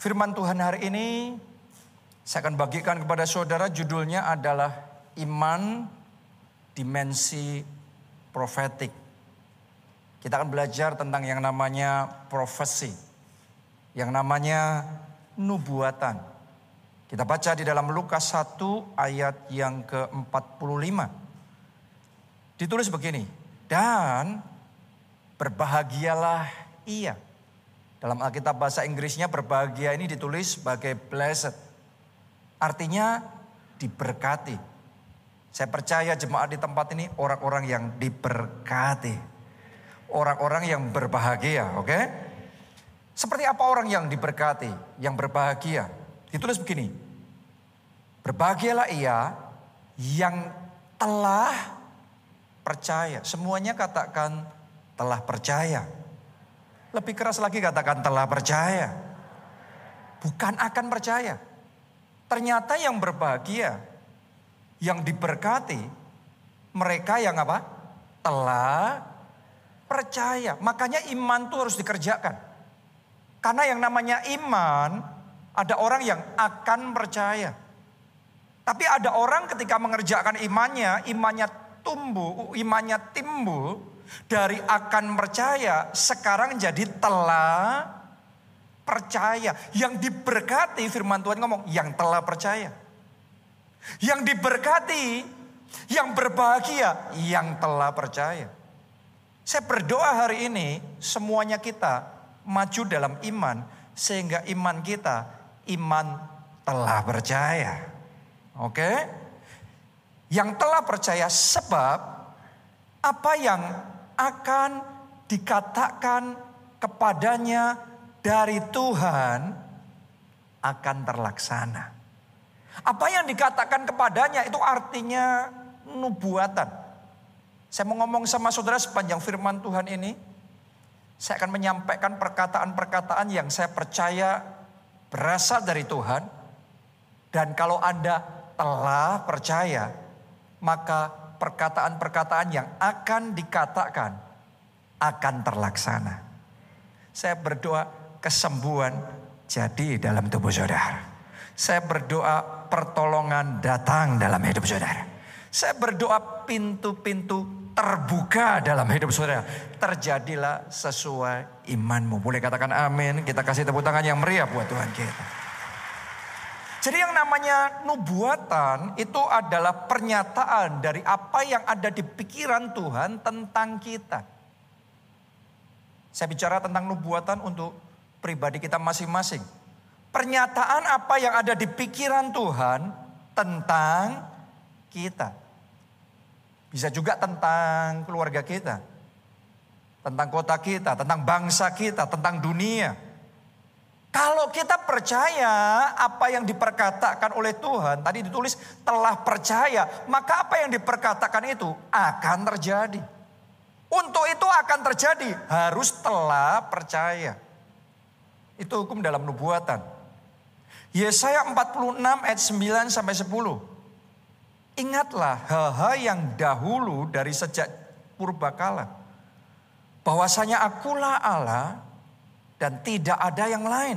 Firman Tuhan hari ini saya akan bagikan kepada saudara judulnya adalah iman dimensi profetik. Kita akan belajar tentang yang namanya profesi. Yang namanya nubuatan. Kita baca di dalam Lukas 1 ayat yang ke-45. Ditulis begini, dan berbahagialah ia. Dalam Alkitab bahasa Inggrisnya berbahagia ini ditulis sebagai blessed. Artinya diberkati. Saya percaya jemaat di tempat ini orang-orang yang diberkati. Orang-orang yang berbahagia, oke? Okay? Seperti apa orang yang diberkati, yang berbahagia? Ditulis begini. Berbahagialah ia yang telah percaya. Semuanya katakan telah percaya. Lebih keras lagi katakan telah percaya. Bukan akan percaya. Ternyata yang berbahagia, yang diberkati, mereka yang apa? Telah percaya. Makanya iman itu harus dikerjakan. Karena yang namanya iman, ada orang yang akan percaya. Tapi ada orang ketika mengerjakan imannya, imannya tumbuh, imannya timbul, dari akan percaya sekarang jadi telah percaya. Yang diberkati firman Tuhan ngomong yang telah percaya. Yang diberkati, yang berbahagia, yang telah percaya. Saya berdoa hari ini semuanya kita maju dalam iman sehingga iman kita iman telah percaya. Oke? Yang telah percaya sebab apa yang akan dikatakan kepadanya dari Tuhan akan terlaksana. Apa yang dikatakan kepadanya itu artinya nubuatan. Saya mau ngomong sama saudara sepanjang firman Tuhan ini. Saya akan menyampaikan perkataan-perkataan yang saya percaya berasal dari Tuhan. Dan kalau Anda telah percaya, maka perkataan-perkataan yang akan dikatakan akan terlaksana. Saya berdoa kesembuhan jadi dalam tubuh saudara. Saya berdoa pertolongan datang dalam hidup saudara. Saya berdoa pintu-pintu terbuka dalam hidup saudara. Terjadilah sesuai imanmu. Boleh katakan amin. Kita kasih tepuk tangan yang meriah buat Tuhan kita. Jadi yang namanya nubuatan itu adalah pernyataan dari apa yang ada di pikiran Tuhan tentang kita. Saya bicara tentang nubuatan untuk pribadi kita masing-masing. Pernyataan apa yang ada di pikiran Tuhan tentang kita. Bisa juga tentang keluarga kita. Tentang kota kita, tentang bangsa kita, tentang dunia kalau kita percaya apa yang diperkatakan oleh Tuhan, tadi ditulis telah percaya, maka apa yang diperkatakan itu akan terjadi. Untuk itu akan terjadi, harus telah percaya. Itu hukum dalam nubuatan. Yesaya 46 ayat 9 sampai 10. Ingatlah hal-hal yang dahulu dari sejak purbakala. Bahwasanya akulah Allah dan tidak ada yang lain.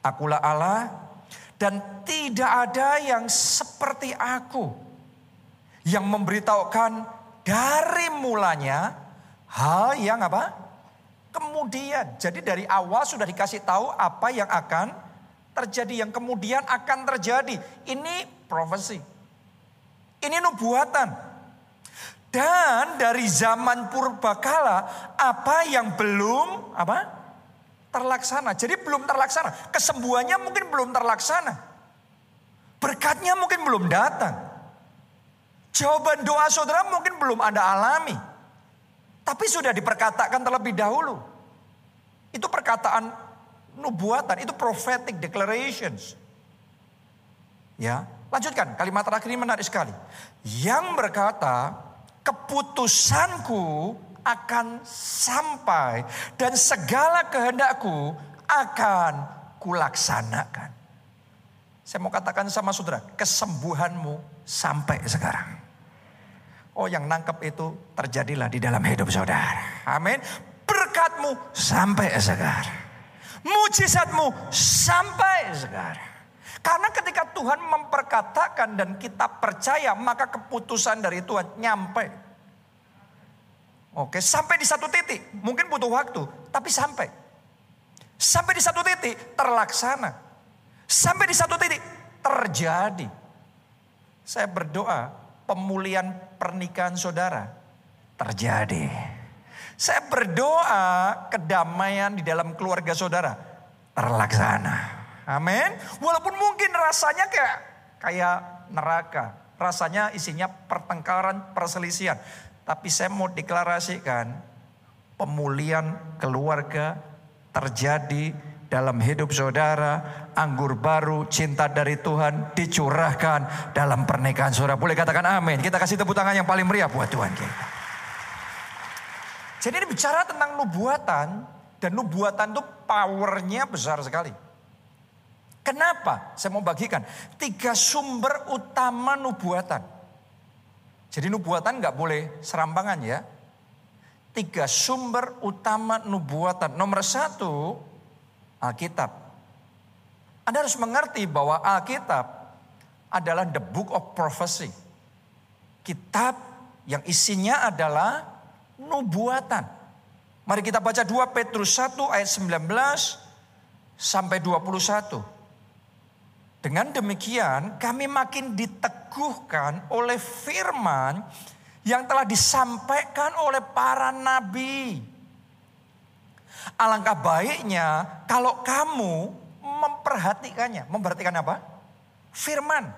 Akulah Allah dan tidak ada yang seperti aku yang memberitahukan dari mulanya hal yang apa? Kemudian. Jadi dari awal sudah dikasih tahu apa yang akan terjadi, yang kemudian akan terjadi. Ini profesi. Ini nubuatan. Dan dari zaman purbakala apa yang belum apa? Terlaksana. Jadi belum terlaksana. Kesembuhannya mungkin belum terlaksana. Berkatnya mungkin belum datang. Jawaban doa saudara mungkin belum Anda alami. Tapi sudah diperkatakan terlebih dahulu. Itu perkataan nubuatan, itu prophetic declarations. Ya, lanjutkan kalimat terakhir ini menarik sekali. Yang berkata, keputusanku akan sampai dan segala kehendakku akan kulaksanakan. Saya mau katakan sama saudara, kesembuhanmu sampai sekarang. Oh yang nangkep itu terjadilah di dalam hidup saudara. Amin. Berkatmu sampai sekarang. Mujizatmu sampai sekarang. Karena ketika Tuhan memperkatakan dan kita percaya, maka keputusan dari Tuhan nyampe. Oke, sampai di satu titik, mungkin butuh waktu, tapi sampai. Sampai di satu titik terlaksana. Sampai di satu titik terjadi. Saya berdoa pemulihan pernikahan saudara terjadi. Saya berdoa kedamaian di dalam keluarga saudara terlaksana. Amin. Walaupun mungkin rasanya kayak kayak neraka. Rasanya isinya pertengkaran, perselisihan. Tapi saya mau deklarasikan pemulihan keluarga terjadi dalam hidup saudara, anggur baru, cinta dari Tuhan dicurahkan dalam pernikahan saudara. Boleh katakan amin. Kita kasih tepuk tangan yang paling meriah buat Tuhan kita. Jadi ini bicara tentang nubuatan dan nubuatan itu powernya besar sekali. Kenapa? Saya mau bagikan. Tiga sumber utama nubuatan. Jadi nubuatan nggak boleh serampangan ya. Tiga sumber utama nubuatan. Nomor satu, Alkitab. Anda harus mengerti bahwa Alkitab adalah the book of prophecy. Kitab yang isinya adalah nubuatan. Mari kita baca 2 Petrus 1 ayat 19 sampai 21. Dengan demikian kami makin diteguhkan oleh firman yang telah disampaikan oleh para nabi. Alangkah baiknya kalau kamu memperhatikannya. Memperhatikan apa? Firman.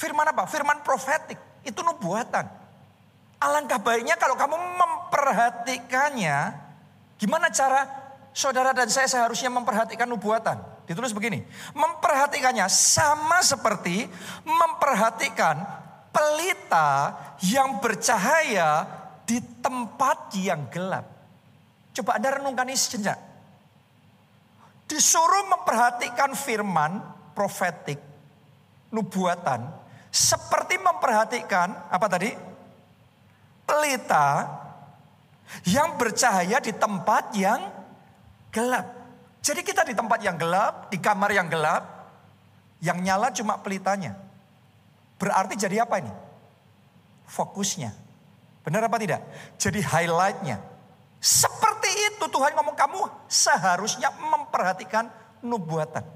Firman apa? Firman profetik. Itu nubuatan. Alangkah baiknya kalau kamu memperhatikannya. Gimana cara saudara dan saya seharusnya memperhatikan nubuatan? Ditulis begini, memperhatikannya sama seperti memperhatikan pelita yang bercahaya di tempat yang gelap. Coba Anda renungkan ini sejenak. Disuruh memperhatikan firman profetik, nubuatan, seperti memperhatikan apa tadi? Pelita yang bercahaya di tempat yang gelap. Jadi kita di tempat yang gelap, di kamar yang gelap, yang nyala cuma pelitanya. Berarti jadi apa ini? Fokusnya. Benar apa tidak? Jadi highlightnya. Seperti itu Tuhan ngomong kamu seharusnya memperhatikan nubuatan.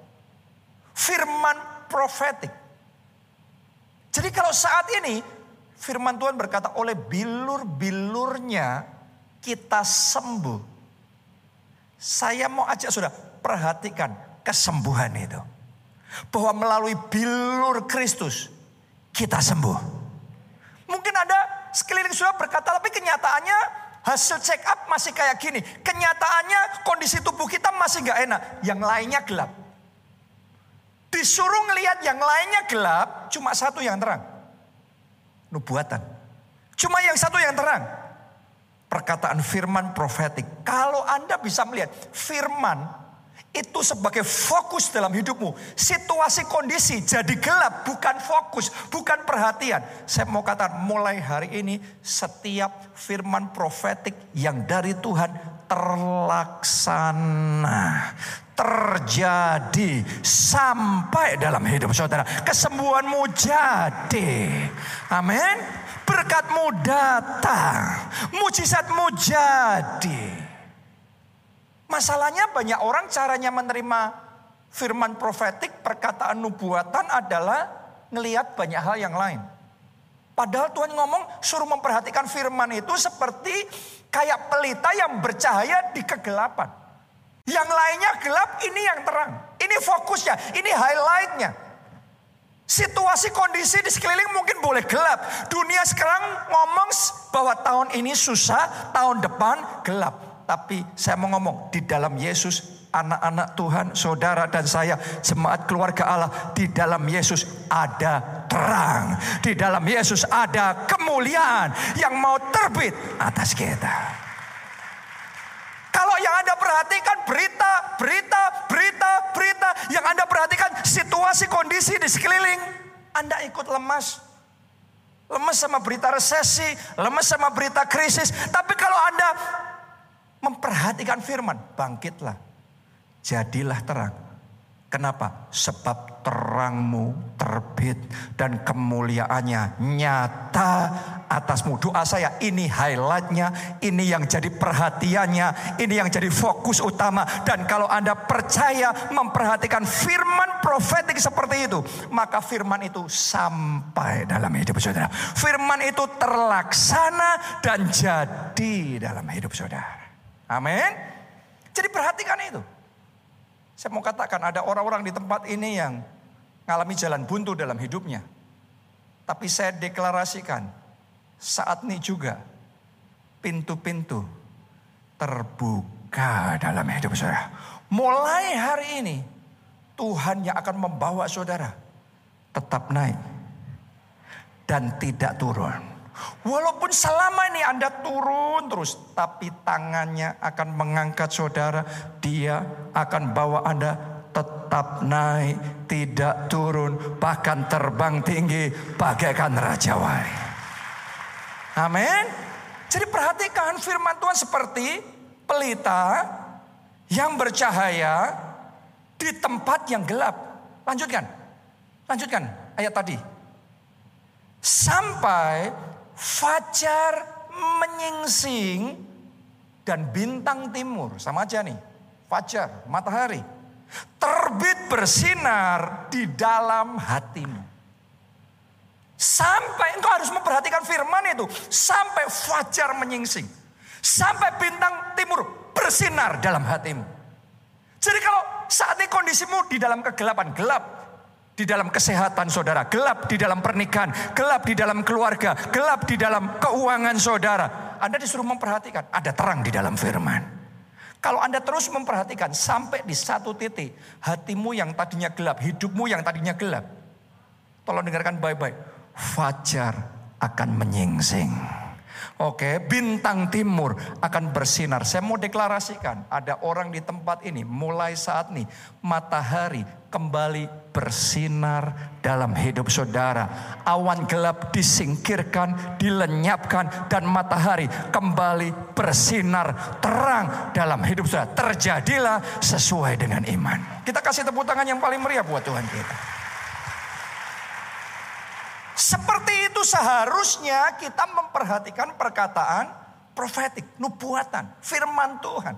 Firman profetik. Jadi kalau saat ini firman Tuhan berkata oleh bilur-bilurnya kita sembuh. Saya mau ajak sudah perhatikan kesembuhan itu. Bahwa melalui bilur Kristus kita sembuh. Mungkin ada sekeliling sudah berkata tapi kenyataannya hasil check up masih kayak gini. Kenyataannya kondisi tubuh kita masih gak enak. Yang lainnya gelap. Disuruh ngelihat yang lainnya gelap, cuma satu yang terang. Nubuatan. Cuma yang satu yang terang perkataan firman profetik. Kalau Anda bisa melihat firman itu sebagai fokus dalam hidupmu. Situasi kondisi jadi gelap bukan fokus, bukan perhatian. Saya mau katakan mulai hari ini setiap firman profetik yang dari Tuhan terlaksana. Terjadi sampai dalam hidup saudara. Kesembuhanmu jadi. Amin berkatmu datang, mujizatmu jadi. Masalahnya banyak orang caranya menerima firman profetik, perkataan nubuatan adalah ngelihat banyak hal yang lain. Padahal Tuhan ngomong suruh memperhatikan firman itu seperti kayak pelita yang bercahaya di kegelapan. Yang lainnya gelap, ini yang terang. Ini fokusnya, ini highlightnya. Situasi kondisi di sekeliling mungkin boleh gelap. Dunia sekarang ngomong bahwa tahun ini susah, tahun depan gelap. Tapi saya mau ngomong di dalam Yesus anak-anak Tuhan, saudara dan saya, jemaat keluarga Allah, di dalam Yesus ada terang. Di dalam Yesus ada kemuliaan yang mau terbit atas kita. Kalau yang Anda perhatikan berita, berita, berita, berita, yang Anda perhatikan situasi kondisi di sekeliling, Anda ikut lemas. Lemas sama berita resesi, lemas sama berita krisis. Tapi kalau Anda memperhatikan firman, bangkitlah. jadilah terang. Kenapa? Sebab terangmu terbit dan kemuliaannya nyata atasmu. Doa saya ini highlightnya, ini yang jadi perhatiannya, ini yang jadi fokus utama. Dan kalau Anda percaya memperhatikan firman profetik seperti itu, maka firman itu sampai dalam hidup saudara. Firman itu terlaksana dan jadi dalam hidup saudara. Amin. Jadi perhatikan itu. Saya mau katakan ada orang-orang di tempat ini yang mengalami jalan buntu dalam hidupnya. Tapi saya deklarasikan saat ini juga pintu-pintu terbuka dalam hidup saya. Mulai hari ini Tuhan yang akan membawa saudara tetap naik dan tidak turun. Walaupun selama ini Anda turun terus, tapi tangannya akan mengangkat saudara. Dia akan bawa Anda tetap naik, tidak turun, bahkan terbang tinggi bagaikan Raja Wali. Amin. Jadi perhatikan firman Tuhan seperti pelita yang bercahaya di tempat yang gelap. Lanjutkan. Lanjutkan ayat tadi. Sampai fajar menyingsing dan bintang timur sama aja nih. Fajar, matahari terbit bersinar di dalam hatimu. Sampai engkau harus memperhatikan firman itu sampai fajar menyingsing. Sampai bintang timur bersinar dalam hatimu. Jadi kalau saat ini kondisimu di dalam kegelapan, gelap, di dalam kesehatan saudara, gelap di dalam pernikahan, gelap di dalam keluarga, gelap di dalam keuangan saudara. Anda disuruh memperhatikan, ada terang di dalam firman. Kalau Anda terus memperhatikan sampai di satu titik, hatimu yang tadinya gelap, hidupmu yang tadinya gelap. Tolong dengarkan baik-baik. Fajar akan menyingsing. Oke, bintang timur akan bersinar. Saya mau deklarasikan, ada orang di tempat ini mulai saat ini matahari kembali bersinar dalam hidup saudara. Awan gelap disingkirkan, dilenyapkan dan matahari kembali bersinar terang dalam hidup saudara. Terjadilah sesuai dengan iman. Kita kasih tepuk tangan yang paling meriah buat Tuhan kita. Seperti itu seharusnya kita memperhatikan perkataan profetik, nubuatan, firman Tuhan.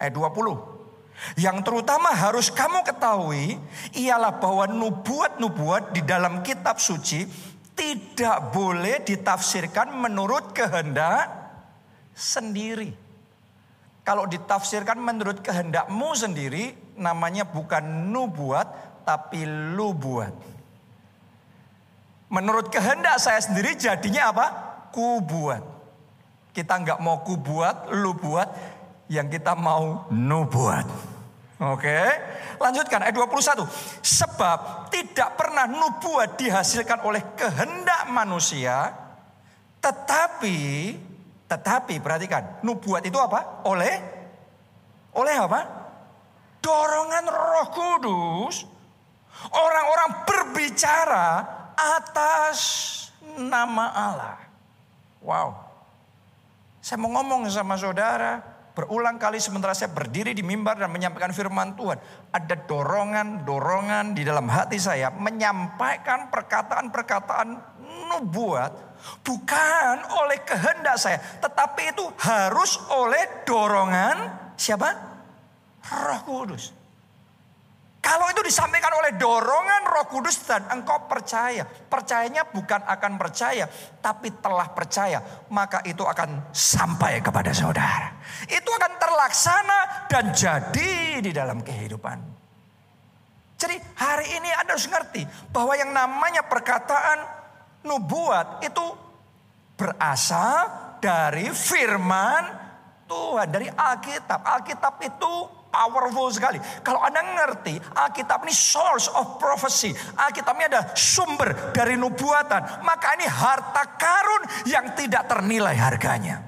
Ayat 20. Yang terutama harus kamu ketahui ialah bahwa nubuat-nubuat di dalam kitab suci tidak boleh ditafsirkan menurut kehendak sendiri. Kalau ditafsirkan menurut kehendakmu sendiri namanya bukan nubuat tapi lubuat. Menurut kehendak saya sendiri jadinya apa? Ku buat. Kita nggak mau ku buat, lu buat. Yang kita mau nubuat. Oke. Lanjutkan ayat 21. Sebab tidak pernah nubuat dihasilkan oleh kehendak manusia. Tetapi, tetapi perhatikan. Nubuat itu apa? Oleh, oleh apa? Dorongan roh kudus. Orang-orang berbicara atas nama Allah. Wow. Saya mau ngomong sama saudara, berulang kali sementara saya berdiri di mimbar dan menyampaikan firman Tuhan. Ada dorongan-dorongan di dalam hati saya menyampaikan perkataan-perkataan nubuat bukan oleh kehendak saya, tetapi itu harus oleh dorongan siapa? Roh Kudus. Kalau itu disampaikan oleh dorongan roh kudus dan engkau percaya. Percayanya bukan akan percaya, tapi telah percaya. Maka itu akan sampai kepada saudara. Itu akan terlaksana dan jadi di dalam kehidupan. Jadi hari ini Anda harus ngerti bahwa yang namanya perkataan nubuat itu berasal dari firman Tuhan, dari Alkitab. Alkitab itu powerful sekali. Kalau Anda ngerti, Alkitab ini source of prophecy. Alkitab ini ada sumber dari nubuatan. Maka ini harta karun yang tidak ternilai harganya.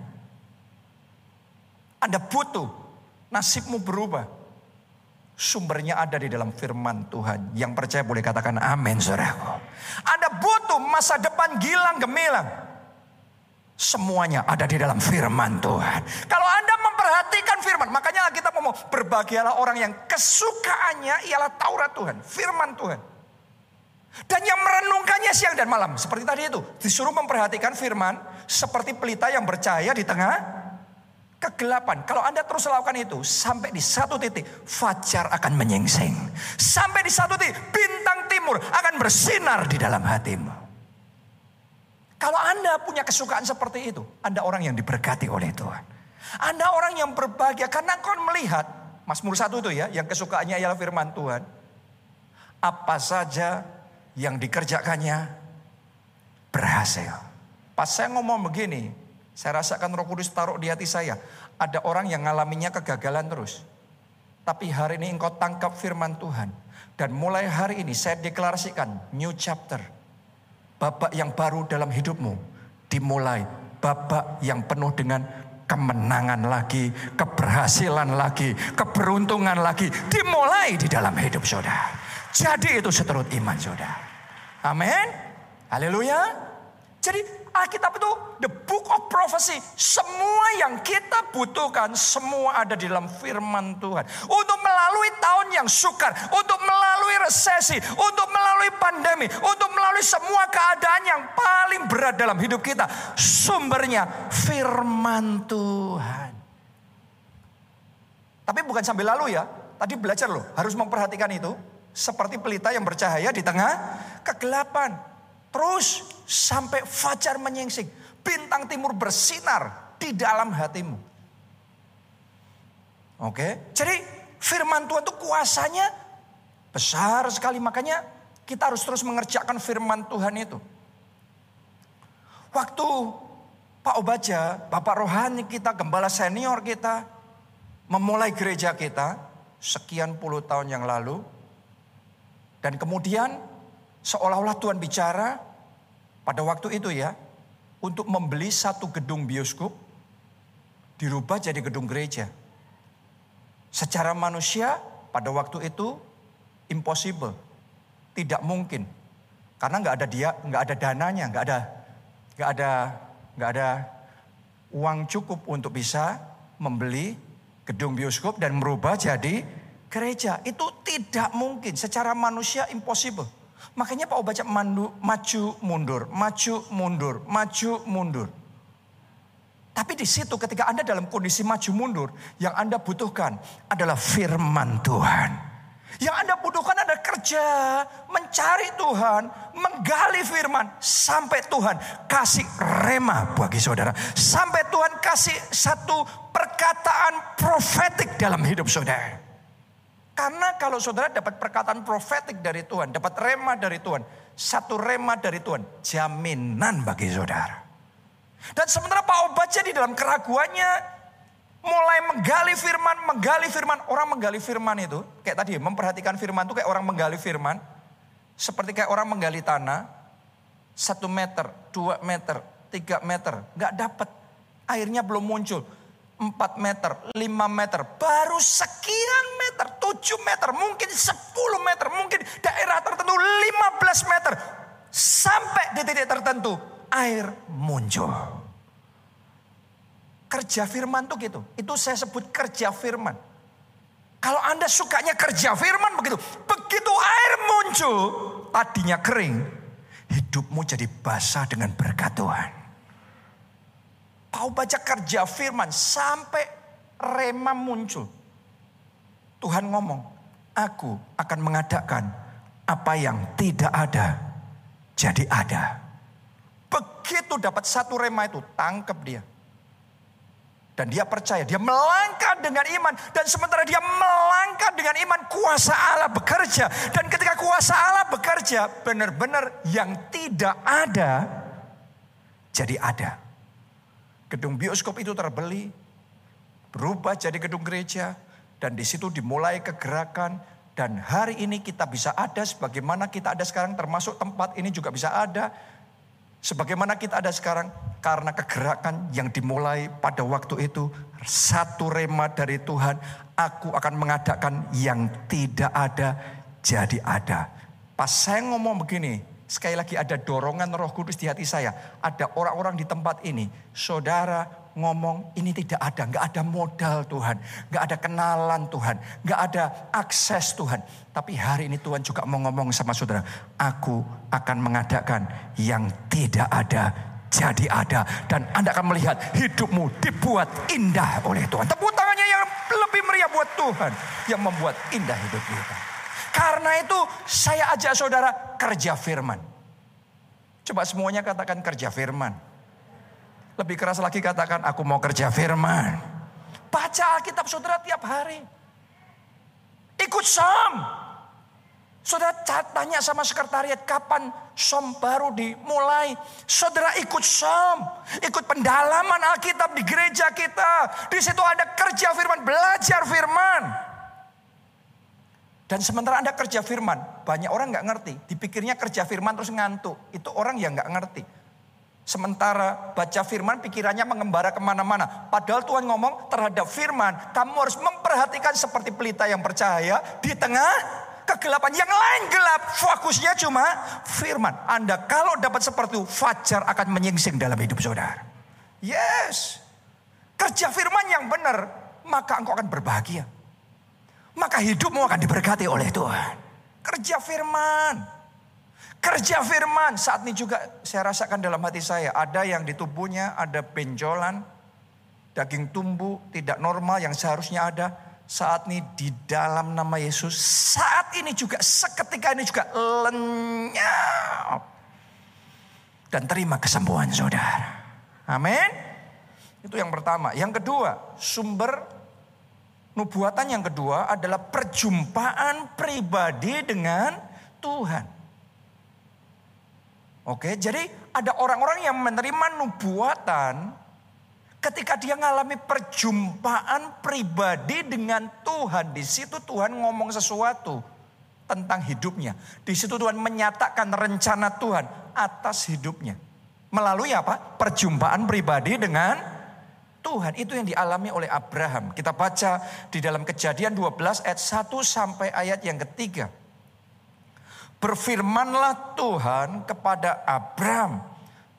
Anda butuh, nasibmu berubah. Sumbernya ada di dalam firman Tuhan. Yang percaya boleh katakan amin saudaraku. Anda butuh masa depan gilang gemilang. Semuanya ada di dalam firman Tuhan. Kalau Anda memperhatikan firman, makanya kita mau berbahagialah orang yang kesukaannya ialah Taurat Tuhan, firman Tuhan. Dan yang merenungkannya siang dan malam. Seperti tadi itu. Disuruh memperhatikan firman seperti pelita yang bercahaya di tengah kegelapan. Kalau Anda terus lakukan itu, sampai di satu titik, fajar akan menyingsing. Sampai di satu titik, bintang timur akan bersinar di dalam hatimu. Kalau Anda punya kesukaan seperti itu, Anda orang yang diberkati oleh Tuhan. Anda orang yang berbahagia karena kau melihat, Mazmur satu itu ya, yang kesukaannya ialah firman Tuhan. Apa saja yang dikerjakannya berhasil. Pas saya ngomong begini, saya rasakan roh kudus taruh di hati saya. Ada orang yang ngalaminya kegagalan terus. Tapi hari ini engkau tangkap firman Tuhan. Dan mulai hari ini saya deklarasikan new chapter babak yang baru dalam hidupmu dimulai babak yang penuh dengan kemenangan lagi, keberhasilan lagi, keberuntungan lagi dimulai di dalam hidup saudara. Jadi itu seturut iman saudara. Amin. Haleluya. Jadi Alkitab itu the prophecy. Semua yang kita butuhkan semua ada di dalam firman Tuhan. Untuk melalui tahun yang sukar, untuk melalui resesi, untuk melalui pandemi, untuk melalui semua keadaan yang paling berat dalam hidup kita. Sumbernya firman Tuhan. Tapi bukan sambil lalu ya. Tadi belajar loh, harus memperhatikan itu. Seperti pelita yang bercahaya di tengah kegelapan. Terus sampai fajar menyingsing. Bintang timur bersinar di dalam hatimu. Oke, jadi firman Tuhan itu kuasanya besar sekali. Makanya kita harus terus mengerjakan firman Tuhan itu. Waktu Pak Obaja, Bapak Rohani kita, gembala senior kita, memulai gereja kita sekian puluh tahun yang lalu. Dan kemudian Seolah-olah Tuhan bicara pada waktu itu ya, untuk membeli satu gedung bioskop, dirubah jadi gedung gereja. Secara manusia pada waktu itu impossible, tidak mungkin, karena nggak ada dia, nggak ada dananya, nggak ada, nggak ada, nggak ada uang cukup untuk bisa membeli gedung bioskop dan merubah jadi gereja. Itu tidak mungkin, secara manusia impossible. Makanya Pak baca mandu, maju mundur, maju mundur, maju mundur. Tapi di situ ketika Anda dalam kondisi maju mundur, yang Anda butuhkan adalah firman Tuhan. Yang Anda butuhkan adalah kerja, mencari Tuhan, menggali firman sampai Tuhan kasih rema bagi saudara. Sampai Tuhan kasih satu perkataan profetik dalam hidup saudara. Karena kalau saudara dapat perkataan profetik dari Tuhan, dapat rema dari Tuhan, satu rema dari Tuhan, jaminan bagi saudara. Dan sementara Pak Obaja di dalam keraguannya mulai menggali firman, menggali firman. Orang menggali firman itu, kayak tadi memperhatikan firman itu kayak orang menggali firman. Seperti kayak orang menggali tanah, satu meter, dua meter, tiga meter, nggak dapat. Airnya belum muncul. 4 meter, 5 meter, baru sekian meter, 7 meter, mungkin 10 meter, mungkin daerah tertentu 15 meter. Sampai di titik tertentu air muncul. Kerja firman tuh gitu. Itu saya sebut kerja firman. Kalau Anda sukanya kerja firman begitu. Begitu air muncul, tadinya kering. Hidupmu jadi basah dengan berkat Tuhan. Kau baca kerja firman sampai rema muncul. Tuhan ngomong, aku akan mengadakan apa yang tidak ada jadi ada. Begitu dapat satu rema itu, tangkap dia. Dan dia percaya, dia melangkah dengan iman. Dan sementara dia melangkah dengan iman, kuasa Allah bekerja. Dan ketika kuasa Allah bekerja, benar-benar yang tidak ada, jadi ada. Gedung bioskop itu terbeli, berubah jadi gedung gereja, dan di situ dimulai kegerakan. Dan hari ini kita bisa ada sebagaimana kita ada sekarang, termasuk tempat ini juga bisa ada. Sebagaimana kita ada sekarang, karena kegerakan yang dimulai pada waktu itu, satu rema dari Tuhan, aku akan mengadakan yang tidak ada jadi ada. Pas saya ngomong begini, sekali lagi ada dorongan roh kudus di hati saya. Ada orang-orang di tempat ini. Saudara ngomong ini tidak ada. Nggak ada modal Tuhan. Nggak ada kenalan Tuhan. Nggak ada akses Tuhan. Tapi hari ini Tuhan juga mau ngomong sama saudara. Aku akan mengadakan yang tidak ada jadi ada. Dan Anda akan melihat hidupmu dibuat indah oleh Tuhan. Tepuk tangannya yang lebih meriah buat Tuhan. Yang membuat indah hidup kita. Karena itu saya ajak saudara kerja firman. Coba semuanya katakan kerja firman. Lebih keras lagi katakan aku mau kerja firman. Baca Alkitab saudara tiap hari. Ikut som. Saudara tanya sama sekretariat kapan som baru dimulai. Saudara ikut som. Ikut pendalaman Alkitab di gereja kita. Di situ ada kerja firman, belajar firman. Dan sementara Anda kerja firman, banyak orang nggak ngerti. Dipikirnya kerja firman terus ngantuk. Itu orang yang nggak ngerti. Sementara baca firman pikirannya mengembara ke mana-mana. Padahal Tuhan ngomong terhadap firman, kamu harus memperhatikan seperti pelita yang percaya di tengah kegelapan. Yang lain gelap, fokusnya cuma firman. Anda kalau dapat seperti itu, fajar akan menyingsing dalam hidup saudara. Yes. Kerja firman yang benar, maka engkau akan berbahagia maka hidupmu akan diberkati oleh Tuhan. Kerja firman. Kerja firman. Saat ini juga saya rasakan dalam hati saya. Ada yang di tubuhnya ada benjolan. Daging tumbuh tidak normal yang seharusnya ada. Saat ini di dalam nama Yesus. Saat ini juga seketika ini juga lenyap. Dan terima kesembuhan saudara. Amin. Itu yang pertama. Yang kedua, sumber Nubuatan yang kedua adalah perjumpaan pribadi dengan Tuhan. Oke, jadi ada orang-orang yang menerima nubuatan ketika dia mengalami perjumpaan pribadi dengan Tuhan. Di situ Tuhan ngomong sesuatu tentang hidupnya. Di situ Tuhan menyatakan rencana Tuhan atas hidupnya. Melalui apa? Perjumpaan pribadi dengan Tuhan itu yang dialami oleh Abraham. Kita baca di dalam kejadian 12 ayat 1 sampai ayat yang ketiga. Berfirmanlah Tuhan kepada Abraham,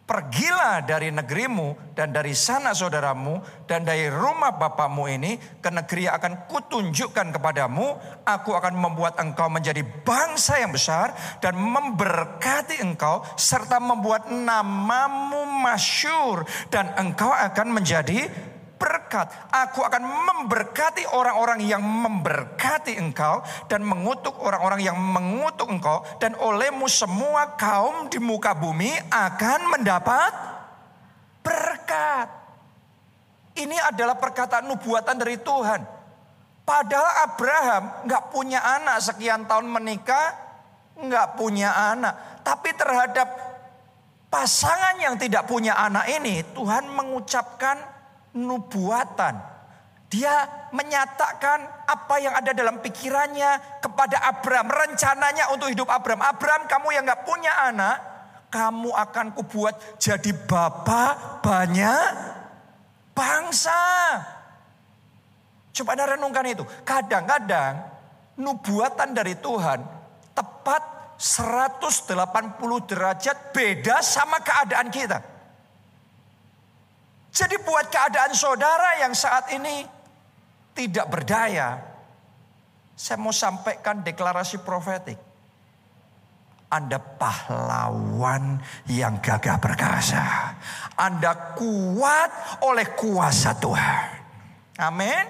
Pergilah dari negerimu dan dari sana saudaramu dan dari rumah bapamu ini ke negeri yang akan kutunjukkan kepadamu. Aku akan membuat engkau menjadi bangsa yang besar dan memberkati engkau serta membuat namamu masyur dan engkau akan menjadi berkat. Aku akan memberkati orang-orang yang memberkati engkau dan mengutuk orang-orang yang mengutuk engkau dan olehmu semua kaum di muka bumi akan mendapat berkat. Ini adalah perkataan nubuatan dari Tuhan. Padahal Abraham nggak punya anak sekian tahun menikah, nggak punya anak. Tapi terhadap pasangan yang tidak punya anak ini, Tuhan mengucapkan nubuatan. Dia menyatakan apa yang ada dalam pikirannya kepada Abraham. Rencananya untuk hidup Abraham. Abraham kamu yang gak punya anak. Kamu akan kubuat jadi bapak banyak bangsa. Coba anda renungkan itu. Kadang-kadang nubuatan dari Tuhan tepat 180 derajat beda sama keadaan kita. Jadi buat keadaan saudara yang saat ini tidak berdaya, saya mau sampaikan deklarasi profetik. Anda pahlawan yang gagah perkasa. Anda kuat oleh kuasa Tuhan. Amin.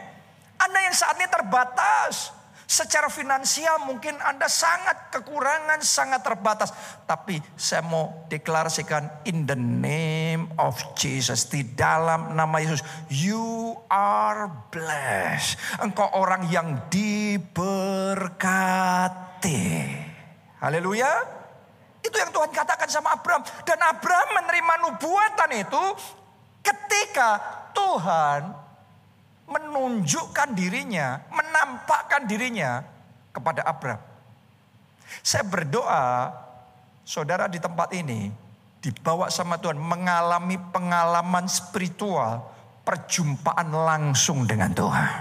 Anda yang saat ini terbatas. Secara finansial mungkin Anda sangat kekurangan, sangat terbatas. Tapi saya mau deklarasikan in the name of Jesus. Di dalam nama Yesus. You are blessed. Engkau orang yang diberkati. Haleluya. Itu yang Tuhan katakan sama Abraham. Dan Abraham menerima nubuatan itu ketika Tuhan menunjukkan dirinya, menampakkan dirinya kepada Abraham. Saya berdoa, saudara di tempat ini dibawa sama Tuhan mengalami pengalaman spiritual, perjumpaan langsung dengan Tuhan.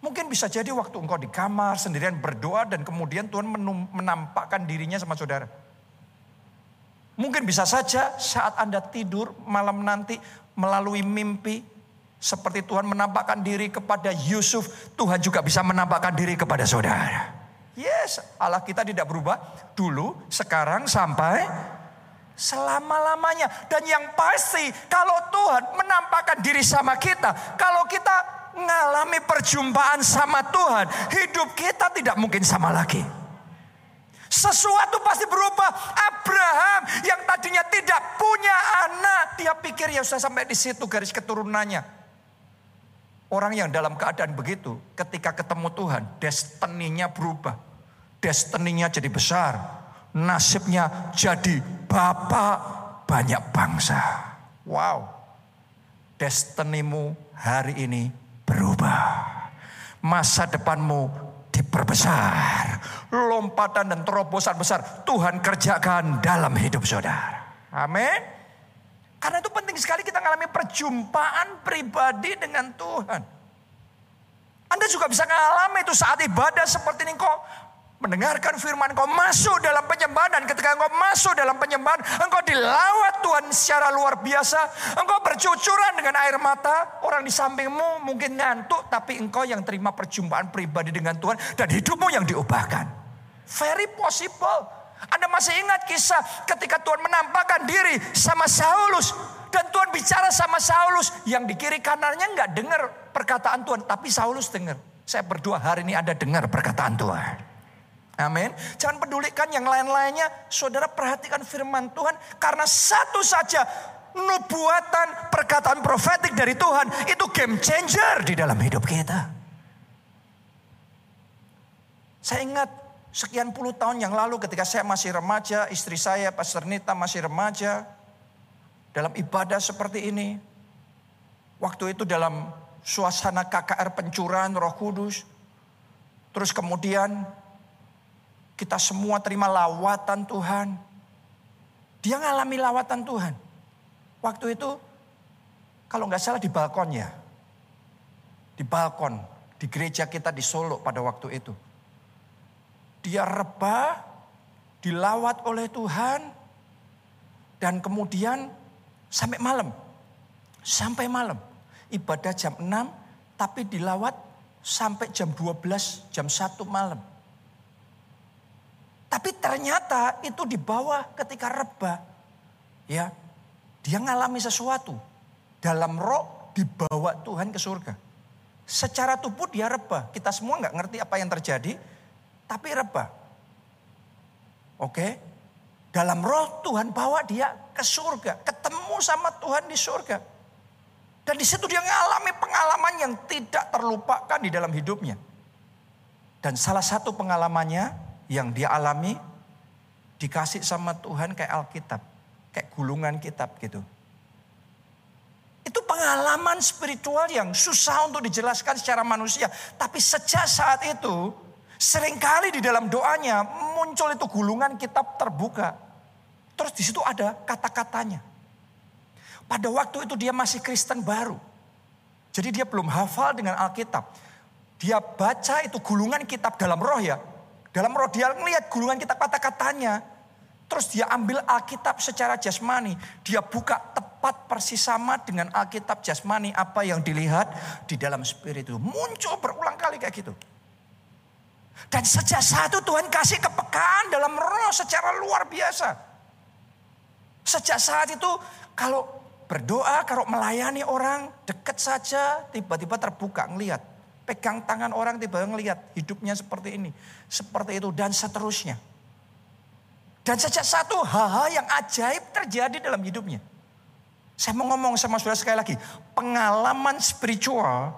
Mungkin bisa jadi waktu engkau di kamar sendirian berdoa dan kemudian Tuhan menampakkan dirinya sama saudara. Mungkin bisa saja saat Anda tidur malam nanti melalui mimpi seperti Tuhan menampakkan diri kepada Yusuf, Tuhan juga bisa menampakkan diri kepada saudara. Yes, Allah kita tidak berubah dulu, sekarang sampai selama-lamanya. Dan yang pasti kalau Tuhan menampakkan diri sama kita, kalau kita mengalami perjumpaan sama Tuhan, hidup kita tidak mungkin sama lagi. Sesuatu pasti berubah. Abraham yang tadinya tidak punya anak. Dia pikir ya sudah sampai di situ garis keturunannya. Orang yang dalam keadaan begitu ketika ketemu Tuhan. Destininya berubah. Destininya jadi besar. Nasibnya jadi bapak banyak bangsa. Wow. Destinimu hari ini berubah. Masa depanmu diperbesar. Lompatan dan terobosan besar Tuhan kerjakan dalam hidup saudara. Amin. Karena itu penting sekali kita mengalami perjumpaan pribadi dengan Tuhan. Anda juga bisa mengalami itu saat ibadah seperti ini kok mendengarkan firman engkau masuk dalam penyembahan. Dan ketika engkau masuk dalam penyembahan engkau dilawat Tuhan secara luar biasa. Engkau bercucuran dengan air mata orang di sampingmu mungkin ngantuk tapi engkau yang terima perjumpaan pribadi dengan Tuhan dan hidupmu yang diubahkan. Very possible anda masih ingat kisah ketika Tuhan menampakkan diri sama Saulus dan Tuhan bicara sama Saulus yang di kiri kanannya nggak dengar perkataan Tuhan tapi Saulus dengar saya berdoa hari ini Anda dengar perkataan Tuhan Amin. Jangan pedulikan yang lain-lainnya. Saudara perhatikan firman Tuhan. Karena satu saja nubuatan perkataan profetik dari Tuhan. Itu game changer di dalam hidup kita. Saya ingat sekian puluh tahun yang lalu ketika saya masih remaja. Istri saya Pastor Nita masih remaja. Dalam ibadah seperti ini. Waktu itu dalam suasana KKR pencurahan roh kudus. Terus kemudian kita semua terima lawatan Tuhan. Dia ngalami lawatan Tuhan. Waktu itu kalau nggak salah di balkon ya. Di balkon di gereja kita di Solo pada waktu itu. Dia rebah, dilawat oleh Tuhan dan kemudian sampai malam. Sampai malam. Ibadah jam 6 tapi dilawat sampai jam 12, jam 1 malam. Tapi ternyata itu di bawah ketika rebah. Ya, dia ngalami sesuatu. Dalam roh dibawa Tuhan ke surga. Secara tubuh dia rebah. Kita semua nggak ngerti apa yang terjadi. Tapi rebah. Oke. Dalam roh Tuhan bawa dia ke surga. Ketemu sama Tuhan di surga. Dan di situ dia mengalami pengalaman yang tidak terlupakan di dalam hidupnya. Dan salah satu pengalamannya yang dia alami dikasih sama Tuhan kayak Alkitab, kayak gulungan kitab gitu. Itu pengalaman spiritual yang susah untuk dijelaskan secara manusia. Tapi sejak saat itu, sering kali di dalam doanya muncul itu gulungan kitab terbuka. Terus di situ ada kata-katanya. Pada waktu itu dia masih Kristen baru. Jadi dia belum hafal dengan Alkitab. Dia baca itu gulungan kitab dalam roh ya. Dalam roh dia melihat gulungan kitab kata-katanya. Terus dia ambil Alkitab secara jasmani. Dia buka tepat persis sama dengan Alkitab jasmani. Apa yang dilihat di dalam spirit itu. Muncul berulang kali kayak gitu. Dan sejak saat itu Tuhan kasih kepekaan dalam roh secara luar biasa. Sejak saat itu kalau berdoa, kalau melayani orang dekat saja tiba-tiba terbuka ngelihat pegang tangan orang tiba-tiba ngelihat hidupnya seperti ini, seperti itu dan seterusnya. Dan sejak satu hal-hal yang ajaib terjadi dalam hidupnya. Saya mau ngomong sama saudara sekali lagi, pengalaman spiritual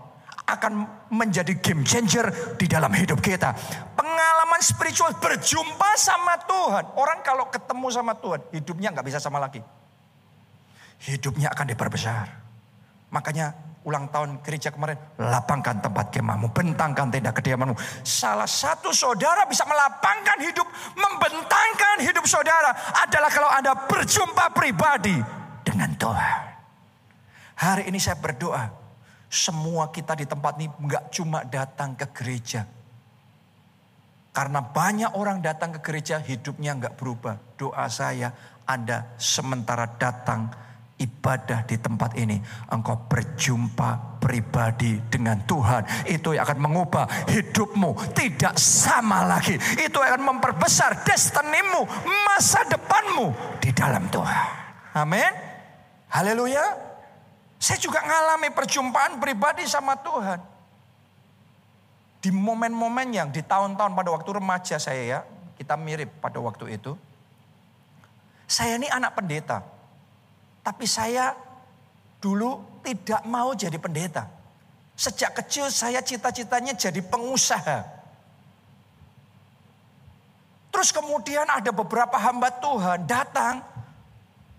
akan menjadi game changer di dalam hidup kita. Pengalaman spiritual berjumpa sama Tuhan. Orang kalau ketemu sama Tuhan, hidupnya nggak bisa sama lagi. Hidupnya akan diperbesar. Makanya ulang tahun gereja kemarin, lapangkan tempat kemahmu, bentangkan tenda kediamanmu. Salah satu saudara bisa melapangkan hidup, membentangkan hidup saudara adalah kalau Anda berjumpa pribadi dengan Tuhan. Hari ini saya berdoa, semua kita di tempat ini nggak cuma datang ke gereja. Karena banyak orang datang ke gereja hidupnya nggak berubah. Doa saya Anda sementara datang ibadah di tempat ini. Engkau berjumpa pribadi dengan Tuhan. Itu yang akan mengubah hidupmu. Tidak sama lagi. Itu akan memperbesar destinimu. Masa depanmu di dalam Tuhan. Amin. Haleluya. Saya juga ngalami perjumpaan pribadi sama Tuhan di momen-momen yang di tahun-tahun pada waktu remaja saya ya, kita mirip pada waktu itu. Saya ini anak pendeta. Tapi saya dulu tidak mau jadi pendeta. Sejak kecil saya cita-citanya jadi pengusaha. Terus kemudian ada beberapa hamba Tuhan datang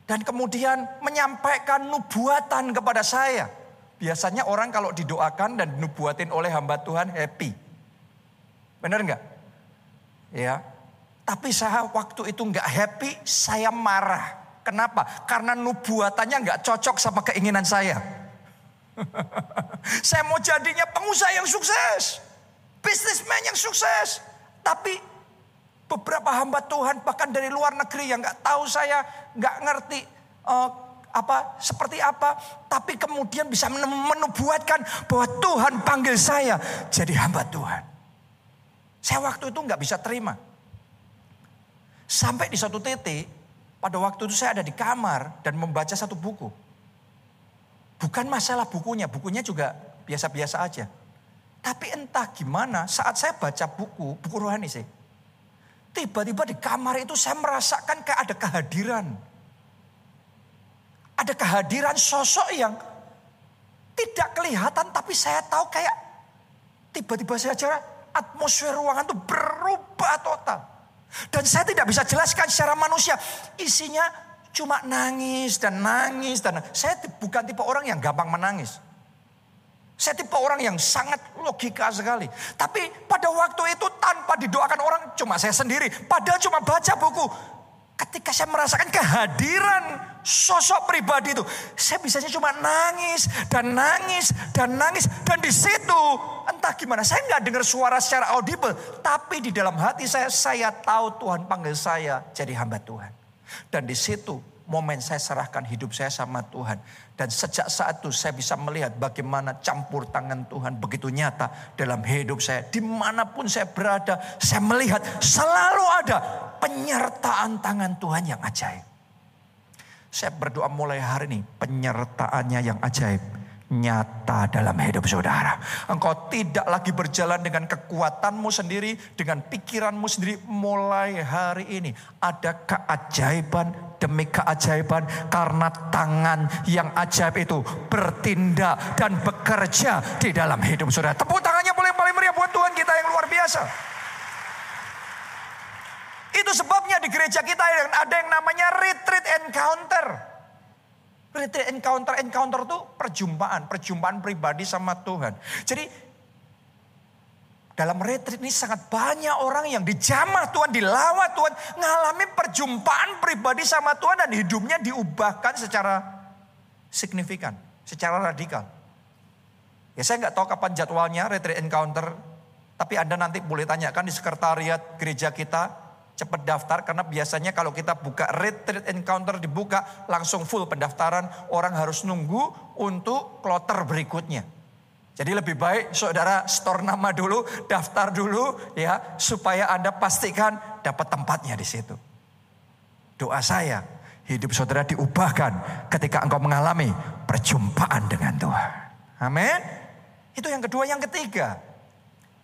dan kemudian menyampaikan nubuatan kepada saya. Biasanya orang kalau didoakan dan dinubuatin oleh hamba Tuhan happy. Benar nggak? Ya. Tapi saya waktu itu nggak happy, saya marah. Kenapa? Karena nubuatannya nggak cocok sama keinginan saya. saya mau jadinya pengusaha yang sukses. Bisnismen yang sukses. Tapi beberapa hamba Tuhan bahkan dari luar negeri yang nggak tahu saya, nggak ngerti uh, apa seperti apa, tapi kemudian bisa menubuatkan bahwa Tuhan panggil saya jadi hamba Tuhan. Saya waktu itu nggak bisa terima. Sampai di satu titik, pada waktu itu saya ada di kamar dan membaca satu buku. Bukan masalah bukunya, bukunya juga biasa-biasa aja. Tapi entah gimana saat saya baca buku, buku rohani sih. Tiba-tiba di kamar itu saya merasakan kayak ada kehadiran ada kehadiran sosok yang tidak kelihatan tapi saya tahu kayak tiba-tiba saja atmosfer ruangan itu berubah total. Dan saya tidak bisa jelaskan secara manusia. Isinya cuma nangis dan nangis dan saya bukan tipe orang yang gampang menangis. Saya tipe orang yang sangat logika sekali. Tapi pada waktu itu tanpa didoakan orang cuma saya sendiri. Padahal cuma baca buku. Ketika saya merasakan kehadiran sosok pribadi itu, saya bisanya cuma nangis dan nangis dan nangis dan di situ entah gimana saya nggak dengar suara secara audible, tapi di dalam hati saya saya tahu Tuhan panggil saya jadi hamba Tuhan. Dan di situ momen saya serahkan hidup saya sama Tuhan. Dan sejak saat itu saya bisa melihat bagaimana campur tangan Tuhan begitu nyata dalam hidup saya. Di mana pun saya berada, saya melihat selalu ada penyertaan tangan Tuhan yang ajaib. Saya berdoa mulai hari ini penyertaannya yang ajaib nyata dalam hidup saudara. Engkau tidak lagi berjalan dengan kekuatanmu sendiri, dengan pikiranmu sendiri. Mulai hari ini ada keajaiban demi keajaiban karena tangan yang ajaib itu bertindak dan bekerja di dalam hidup saudara. Tepuk tangannya boleh paling meriah buat Tuhan kita yang luar biasa. Itu sebabnya di gereja kita ada yang namanya retreat encounter. Retreat encounter, encounter itu perjumpaan, perjumpaan pribadi sama Tuhan. Jadi dalam retreat ini sangat banyak orang yang dijamah Tuhan, dilawat Tuhan, ngalami perjumpaan pribadi sama Tuhan dan hidupnya diubahkan secara signifikan, secara radikal. Ya saya nggak tahu kapan jadwalnya retreat encounter, tapi Anda nanti boleh tanyakan di sekretariat gereja kita, cepat daftar karena biasanya kalau kita buka retreat encounter dibuka langsung full pendaftaran, orang harus nunggu untuk kloter berikutnya. Jadi lebih baik saudara store nama dulu, daftar dulu ya supaya Anda pastikan dapat tempatnya di situ. Doa saya, hidup saudara diubahkan ketika engkau mengalami perjumpaan dengan Tuhan. Amin. Itu yang kedua, yang ketiga.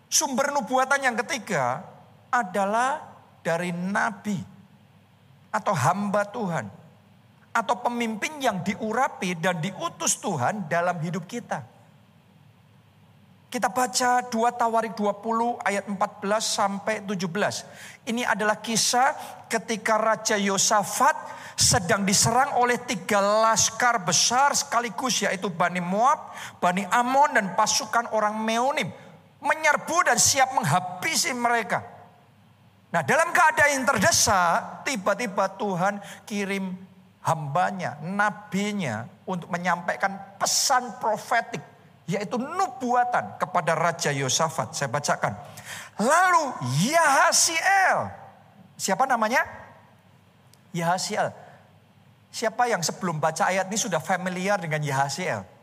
Sumber nubuatan yang ketiga adalah dari nabi atau hamba Tuhan atau pemimpin yang diurapi dan diutus Tuhan dalam hidup kita. Kita baca 2 Tawarik 20 ayat 14 sampai 17. Ini adalah kisah ketika Raja Yosafat sedang diserang oleh tiga laskar besar sekaligus yaitu Bani Moab, Bani Amon dan pasukan orang Meonim. Menyerbu dan siap menghabisi mereka. Nah dalam keadaan yang terdesak tiba-tiba Tuhan kirim hambanya, nabinya untuk menyampaikan pesan profetik yaitu nubuatan kepada Raja Yosafat. Saya bacakan. Lalu Yahasiel. Siapa namanya? Yahasiel. Siapa yang sebelum baca ayat ini sudah familiar dengan Yahasiel?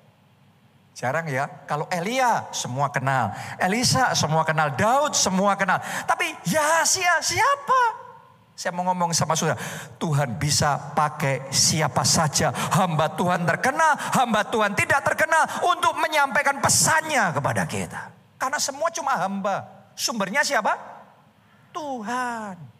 Jarang ya. Kalau Elia semua kenal. Elisa semua kenal. Daud semua kenal. Tapi Yahasiel siapa? Saya mau ngomong sama saudara, Tuhan bisa pakai siapa saja. Hamba Tuhan terkenal, hamba Tuhan tidak terkenal untuk menyampaikan pesannya kepada kita. Karena semua cuma hamba. Sumbernya siapa? Tuhan.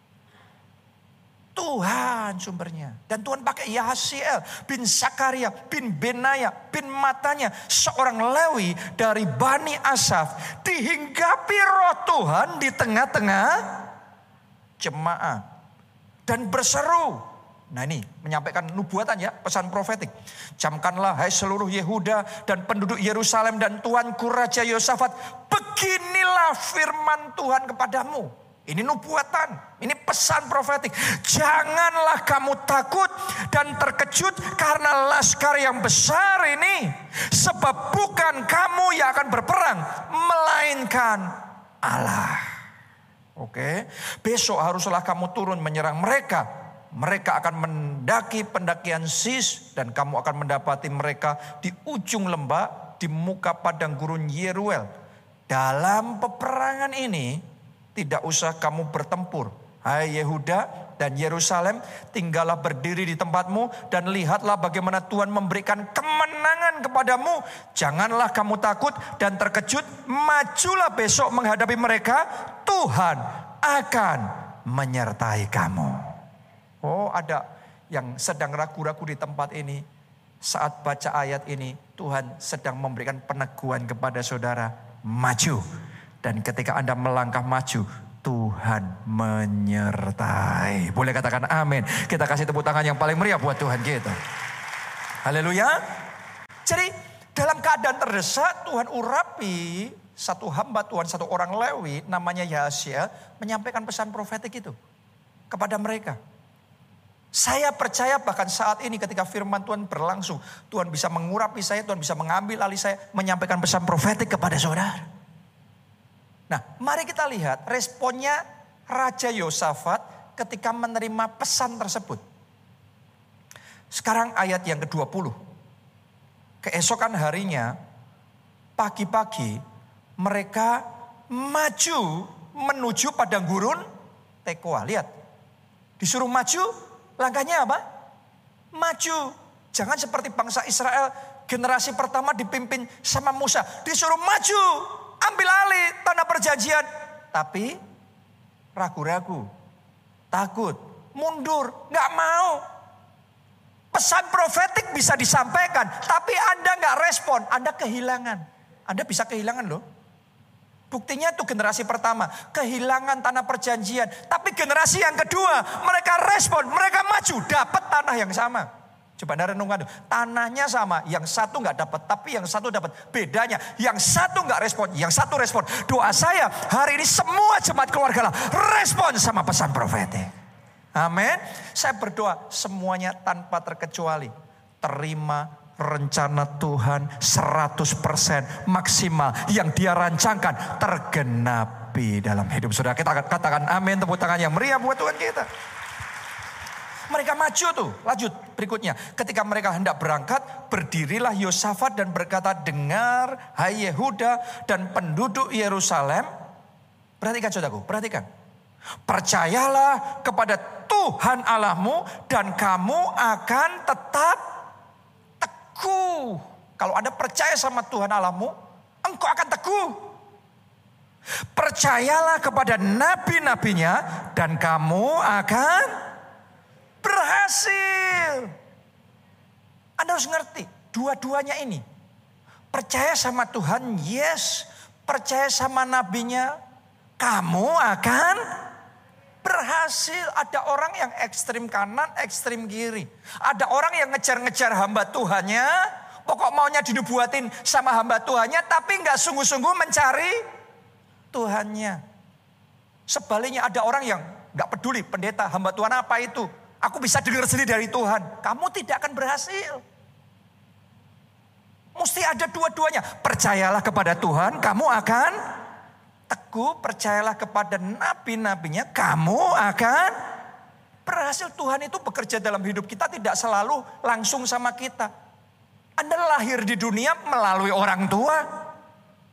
Tuhan sumbernya. Dan Tuhan pakai Yahasiel bin Sakaria bin Benaya bin Matanya. Seorang Lewi dari Bani Asaf. Dihinggapi roh Tuhan di tengah-tengah jemaah. Dan berseru. Nah ini menyampaikan nubuatan ya, pesan profetik. Camkanlah hai seluruh Yehuda dan penduduk Yerusalem dan Tuanku Raja Yosafat. Beginilah firman Tuhan kepadamu ini nubuatan, ini pesan profetik. Janganlah kamu takut dan terkejut karena laskar yang besar ini. Sebab bukan kamu yang akan berperang, melainkan Allah. Oke, besok haruslah kamu turun menyerang mereka. Mereka akan mendaki pendakian Sis dan kamu akan mendapati mereka di ujung lembah di muka padang gurun Yeruel. Dalam peperangan ini tidak usah kamu bertempur. Hai Yehuda dan Yerusalem, tinggallah berdiri di tempatmu dan lihatlah bagaimana Tuhan memberikan kemenangan kepadamu. Janganlah kamu takut dan terkejut, majulah besok menghadapi mereka. Tuhan akan menyertai kamu. Oh, ada yang sedang ragu-ragu di tempat ini. Saat baca ayat ini, Tuhan sedang memberikan peneguhan kepada saudara, maju dan ketika Anda melangkah maju, Tuhan menyertai. Boleh katakan amin. Kita kasih tepuk tangan yang paling meriah buat Tuhan kita. Haleluya. Jadi dalam keadaan terdesak Tuhan urapi satu hamba Tuhan, satu orang Lewi namanya Yahya menyampaikan pesan profetik itu kepada mereka. Saya percaya bahkan saat ini ketika firman Tuhan berlangsung, Tuhan bisa mengurapi saya, Tuhan bisa mengambil alih saya, menyampaikan pesan profetik kepada saudara. Nah, mari kita lihat responnya Raja Yosafat ketika menerima pesan tersebut. Sekarang ayat yang ke-20. Keesokan harinya, pagi-pagi mereka maju menuju padang gurun Tekoa. Lihat, disuruh maju, langkahnya apa? Maju. Jangan seperti bangsa Israel generasi pertama dipimpin sama Musa. Disuruh maju, ambil alih tanah perjanjian. Tapi ragu-ragu, takut, mundur, nggak mau. Pesan profetik bisa disampaikan, tapi Anda nggak respon, Anda kehilangan. Anda bisa kehilangan loh. Buktinya itu generasi pertama, kehilangan tanah perjanjian. Tapi generasi yang kedua, mereka respon, mereka maju, dapat tanah yang sama. Coba anda renungkan, tanahnya sama, yang satu nggak dapat, tapi yang satu dapat. Bedanya, yang satu nggak respon, yang satu respon. Doa saya hari ini semua jemaat keluarga lah respon sama pesan profetik. Amin. Saya berdoa semuanya tanpa terkecuali terima rencana Tuhan 100% maksimal yang dia rancangkan tergenapi dalam hidup saudara. Kita katakan amin tepuk tangan yang meriah buat Tuhan kita. Mereka maju tuh. Lanjut berikutnya. Ketika mereka hendak berangkat, berdirilah Yosafat dan berkata, dengar hai Yehuda dan penduduk Yerusalem. Perhatikan saudaraku, perhatikan. Percayalah kepada Tuhan Allahmu dan kamu akan tetap teguh. Kalau Anda percaya sama Tuhan Allahmu, engkau akan teguh. Percayalah kepada nabi-nabinya dan kamu akan berhasil. Anda harus ngerti, dua-duanya ini. Percaya sama Tuhan, yes. Percaya sama nabinya, kamu akan berhasil. Ada orang yang ekstrim kanan, ekstrim kiri. Ada orang yang ngejar-ngejar hamba Tuhannya, pokok maunya dinubuatin sama hamba Tuhannya, tapi nggak sungguh-sungguh mencari Tuhannya. Sebaliknya ada orang yang nggak peduli pendeta hamba Tuhan apa itu. Aku bisa dengar sendiri dari Tuhan. Kamu tidak akan berhasil. Mesti ada dua-duanya. Percayalah kepada Tuhan, kamu akan teguh, percayalah kepada nabi-nabinya, kamu akan berhasil. Tuhan itu bekerja dalam hidup kita tidak selalu langsung sama kita. Anda lahir di dunia melalui orang tua.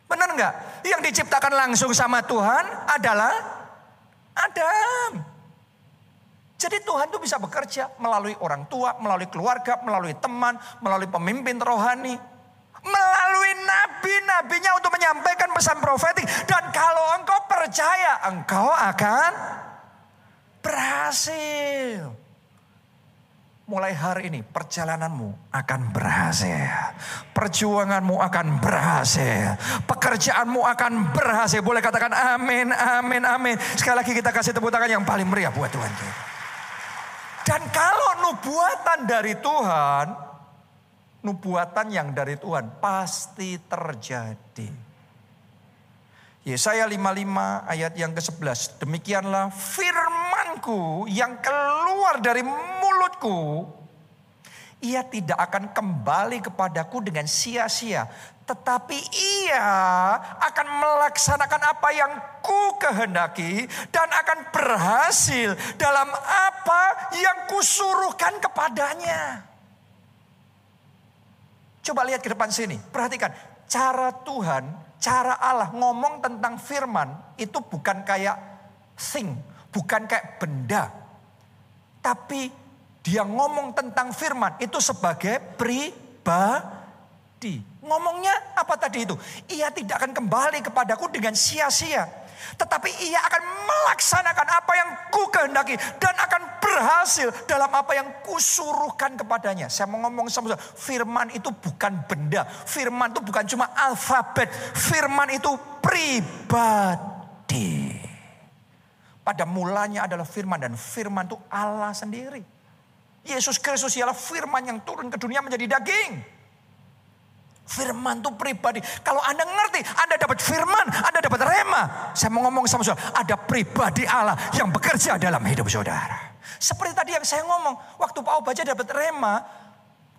Benar nggak? Yang diciptakan langsung sama Tuhan adalah Adam. Jadi Tuhan itu bisa bekerja melalui orang tua, melalui keluarga, melalui teman, melalui pemimpin rohani. Melalui nabi-nabinya untuk menyampaikan pesan profetik. Dan kalau engkau percaya, engkau akan berhasil. Mulai hari ini perjalananmu akan berhasil. Perjuanganmu akan berhasil. Pekerjaanmu akan berhasil. Boleh katakan amin, amin, amin. Sekali lagi kita kasih tepuk tangan yang paling meriah buat Tuhan kita. Dan kalau nubuatan dari Tuhan, nubuatan yang dari Tuhan pasti terjadi. Yesaya 55 ayat yang ke-11. Demikianlah firmanku yang keluar dari mulutku. Ia tidak akan kembali kepadaku dengan sia-sia. Tetapi ia akan melaksanakan apa yang ku kehendaki. Dan akan berhasil dalam apa yang kusuruhkan kepadanya. Coba lihat ke depan sini. Perhatikan. Cara Tuhan cara Allah ngomong tentang firman itu bukan kayak thing, bukan kayak benda. Tapi dia ngomong tentang firman itu sebagai pribadi. Ngomongnya apa tadi itu? Ia tidak akan kembali kepadaku dengan sia-sia. Tetapi ia akan melaksanakan apa yang ku kehendaki. Dan akan berhasil dalam apa yang kusuruhkan kepadanya. Saya mau ngomong sama firman itu bukan benda. Firman itu bukan cuma alfabet. Firman itu pribadi. Pada mulanya adalah firman dan firman itu Allah sendiri. Yesus Kristus ialah firman yang turun ke dunia menjadi daging. Firman itu pribadi. Kalau Anda ngerti, Anda dapat firman, Anda dapat rema. Saya mau ngomong sama saudara, ada pribadi Allah yang bekerja dalam hidup saudara. Seperti tadi yang saya ngomong, waktu Pak baca dapat rema,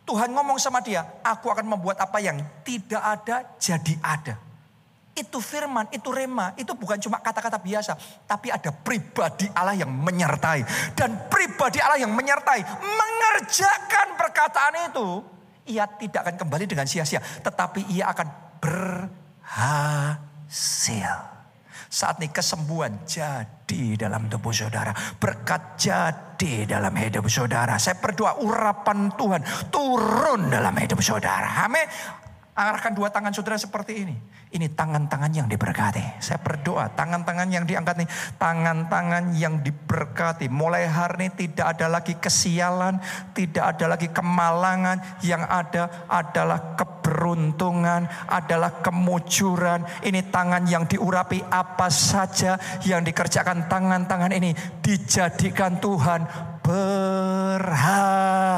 Tuhan ngomong sama dia, aku akan membuat apa yang tidak ada jadi ada. Itu firman, itu rema, itu bukan cuma kata-kata biasa. Tapi ada pribadi Allah yang menyertai. Dan pribadi Allah yang menyertai, mengerjakan perkataan itu ia tidak akan kembali dengan sia-sia, tetapi ia akan berhasil. Saat ini kesembuhan jadi dalam tubuh saudara. Berkat jadi dalam hidup saudara. Saya berdoa urapan Tuhan turun dalam hidup saudara. Amin. Arahkan dua tangan saudara seperti ini. Ini tangan-tangan yang diberkati. Saya berdoa tangan-tangan yang diangkat ini. Tangan-tangan yang diberkati. Mulai hari ini tidak ada lagi kesialan. Tidak ada lagi kemalangan. Yang ada adalah keberuntungan. Adalah kemujuran. Ini tangan yang diurapi apa saja yang dikerjakan tangan-tangan ini. Dijadikan Tuhan berhasil.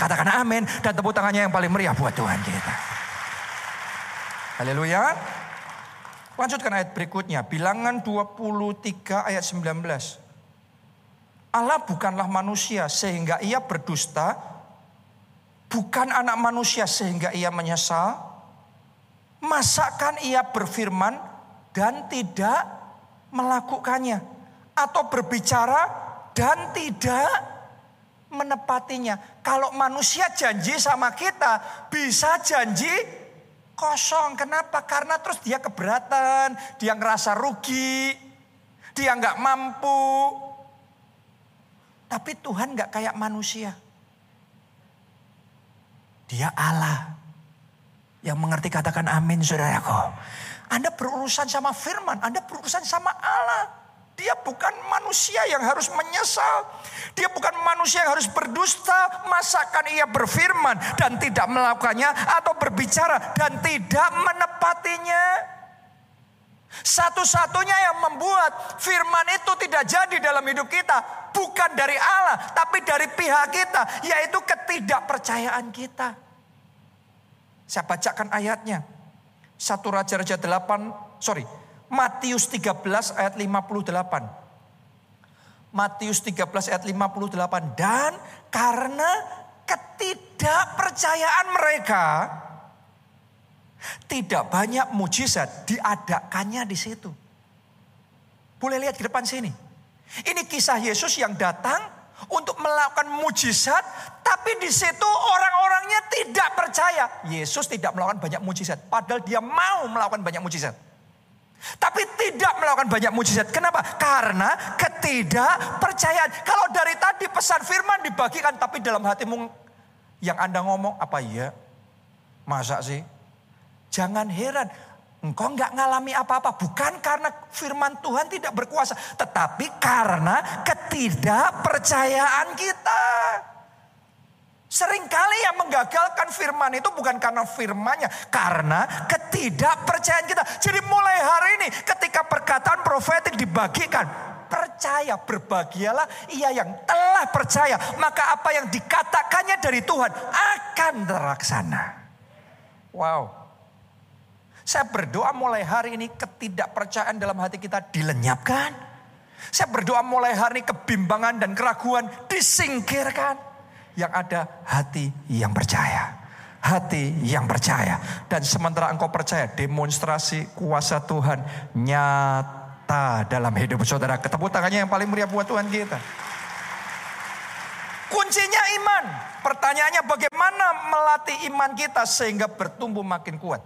Katakan amin dan tepuk tangannya yang paling meriah buat Tuhan kita. Haleluya. Lanjutkan ayat berikutnya. Bilangan 23 ayat 19. Allah bukanlah manusia sehingga ia berdusta. Bukan anak manusia sehingga ia menyesal. Masakan ia berfirman dan tidak melakukannya. Atau berbicara dan tidak menepatinya. Kalau manusia janji sama kita, bisa janji kosong. Kenapa? Karena terus dia keberatan, dia ngerasa rugi, dia nggak mampu. Tapi Tuhan nggak kayak manusia. Dia Allah. Yang mengerti katakan amin saudaraku. Anda berurusan sama firman, Anda berurusan sama Allah. Dia bukan manusia yang harus menyesal. Dia bukan manusia yang harus berdusta. Masakan ia berfirman dan tidak melakukannya. Atau berbicara dan tidak menepatinya. Satu-satunya yang membuat firman itu tidak jadi dalam hidup kita. Bukan dari Allah. Tapi dari pihak kita. Yaitu ketidakpercayaan kita. Saya bacakan ayatnya. Satu Raja-Raja 8, sorry, Matius 13 ayat 58. Matius 13 ayat 58. Dan karena ketidakpercayaan mereka, Tidak banyak mujizat diadakannya di situ. Boleh lihat ke depan sini. Ini kisah Yesus yang datang untuk melakukan mujizat, tapi di situ orang-orangnya tidak percaya. Yesus tidak melakukan banyak mujizat, padahal dia mau melakukan banyak mujizat. Tapi tidak melakukan banyak mujizat. Kenapa? Karena ketidakpercayaan. Kalau dari tadi pesan firman dibagikan, tapi dalam hatimu yang Anda ngomong, apa iya? Masa sih? Jangan heran. Engkau nggak ngalami apa-apa. Bukan karena firman Tuhan tidak berkuasa. Tetapi karena ketidakpercayaan kita. Seringkali yang menggagalkan firman itu bukan karena firmannya. Karena ketidakpercayaan kita. Jadi mulai hari ini ketika perkataan profetik dibagikan. Percaya, berbahagialah ia yang telah percaya. Maka apa yang dikatakannya dari Tuhan akan terlaksana. Wow. Saya berdoa mulai hari ini ketidakpercayaan dalam hati kita dilenyapkan. Saya berdoa mulai hari ini kebimbangan dan keraguan disingkirkan yang ada hati yang percaya. Hati yang percaya. Dan sementara engkau percaya demonstrasi kuasa Tuhan nyata dalam hidup saudara. Ketemu tangannya yang paling meriah buat Tuhan kita. Kuncinya iman. Pertanyaannya bagaimana melatih iman kita sehingga bertumbuh makin kuat.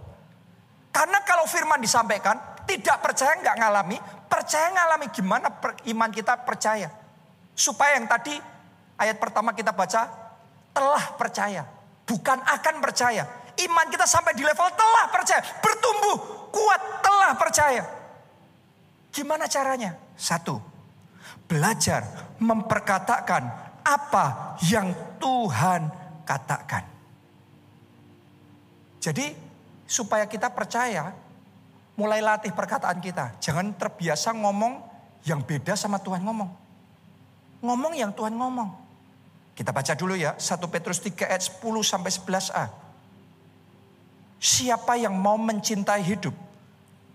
Karena kalau firman disampaikan, tidak percaya nggak ngalami, percaya ngalami gimana iman kita percaya. Supaya yang tadi ayat pertama kita baca, telah percaya, bukan akan percaya. Iman kita sampai di level telah percaya, bertumbuh, kuat, telah percaya. Gimana caranya? Satu, belajar memperkatakan apa yang Tuhan katakan. Jadi supaya kita percaya, mulai latih perkataan kita. Jangan terbiasa ngomong yang beda sama Tuhan ngomong. Ngomong yang Tuhan ngomong. Kita baca dulu ya, 1 Petrus 3 ayat 10 sampai 11a. Siapa yang mau mencintai hidup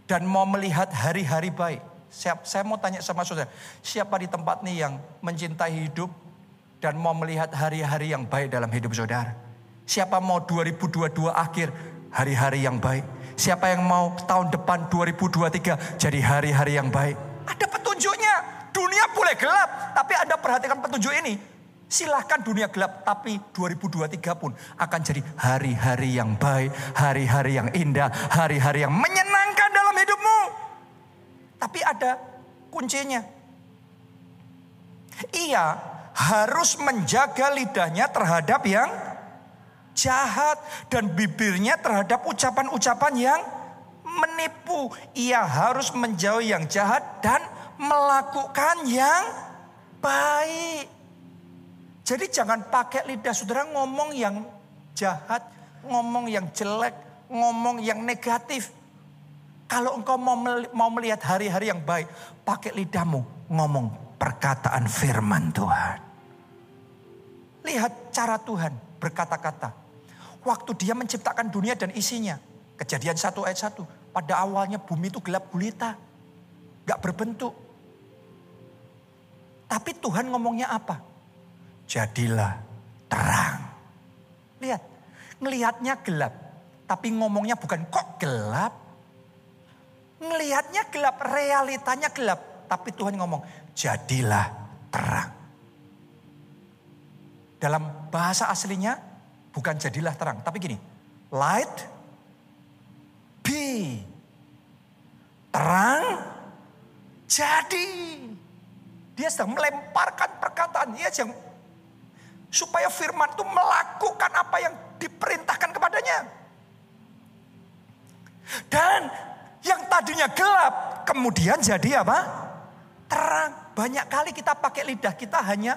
dan mau melihat hari-hari baik. Saya, saya mau tanya sama saudara, siapa di tempat ini yang mencintai hidup dan mau melihat hari-hari yang baik dalam hidup saudara? Siapa mau 2022 akhir hari-hari yang baik? Siapa yang mau tahun depan 2023 jadi hari-hari yang baik? Ada petunjuknya. Dunia boleh gelap, tapi Anda perhatikan petunjuk ini. Silahkan dunia gelap, tapi 2023 pun akan jadi hari-hari yang baik, hari-hari yang indah, hari-hari yang menyenangkan dalam hidupmu. Tapi ada kuncinya. Ia harus menjaga lidahnya terhadap yang jahat dan bibirnya terhadap ucapan-ucapan yang menipu. Ia harus menjauhi yang jahat dan melakukan yang baik. Jadi jangan pakai lidah saudara ngomong yang jahat, ngomong yang jelek, ngomong yang negatif. Kalau engkau mau melihat hari-hari yang baik, pakai lidahmu ngomong perkataan firman Tuhan. Lihat cara Tuhan berkata-kata. Waktu dia menciptakan dunia dan isinya. Kejadian satu ayat satu. Pada awalnya bumi itu gelap gulita. Gak berbentuk. Tapi Tuhan ngomongnya apa? Jadilah terang. Lihat, ngelihatnya gelap, tapi ngomongnya bukan kok gelap. Ngelihatnya gelap, realitanya gelap, tapi Tuhan ngomong, jadilah terang. Dalam bahasa aslinya bukan jadilah terang, tapi gini, light be. Terang jadi. Dia sedang melemparkan perkataan, dia sedang Supaya firman itu melakukan apa yang diperintahkan kepadanya. Dan yang tadinya gelap kemudian jadi apa? Terang. Banyak kali kita pakai lidah kita hanya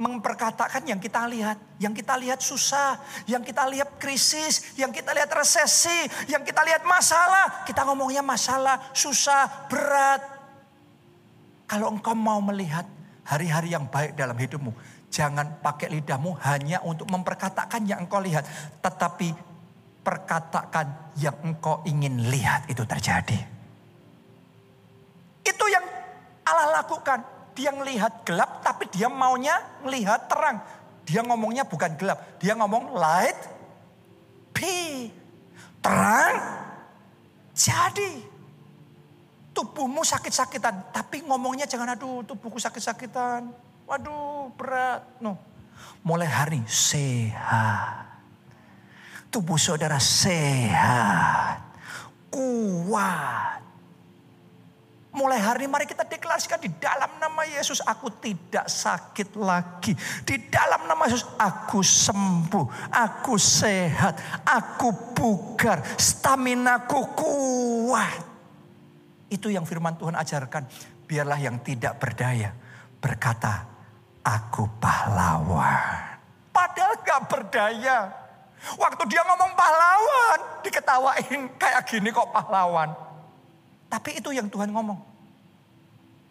memperkatakan yang kita lihat. Yang kita lihat susah, yang kita lihat krisis, yang kita lihat resesi, yang kita lihat masalah. Kita ngomongnya masalah, susah, berat. Kalau engkau mau melihat hari-hari yang baik dalam hidupmu, Jangan pakai lidahmu hanya untuk memperkatakan yang engkau lihat. Tetapi perkatakan yang engkau ingin lihat itu terjadi. Itu yang Allah lakukan. Dia melihat gelap tapi dia maunya melihat terang. Dia ngomongnya bukan gelap. Dia ngomong light be. terang jadi. Tubuhmu sakit-sakitan, tapi ngomongnya jangan aduh tubuhku sakit-sakitan. Waduh berat. No. Mulai hari sehat. Tubuh saudara sehat. Kuat. Mulai hari mari kita deklarasikan di dalam nama Yesus aku tidak sakit lagi. Di dalam nama Yesus aku sembuh, aku sehat, aku bugar, stamina ku kuat. Itu yang firman Tuhan ajarkan. Biarlah yang tidak berdaya berkata, aku pahlawan. Padahal gak berdaya. Waktu dia ngomong pahlawan, diketawain kayak gini kok pahlawan. Tapi itu yang Tuhan ngomong.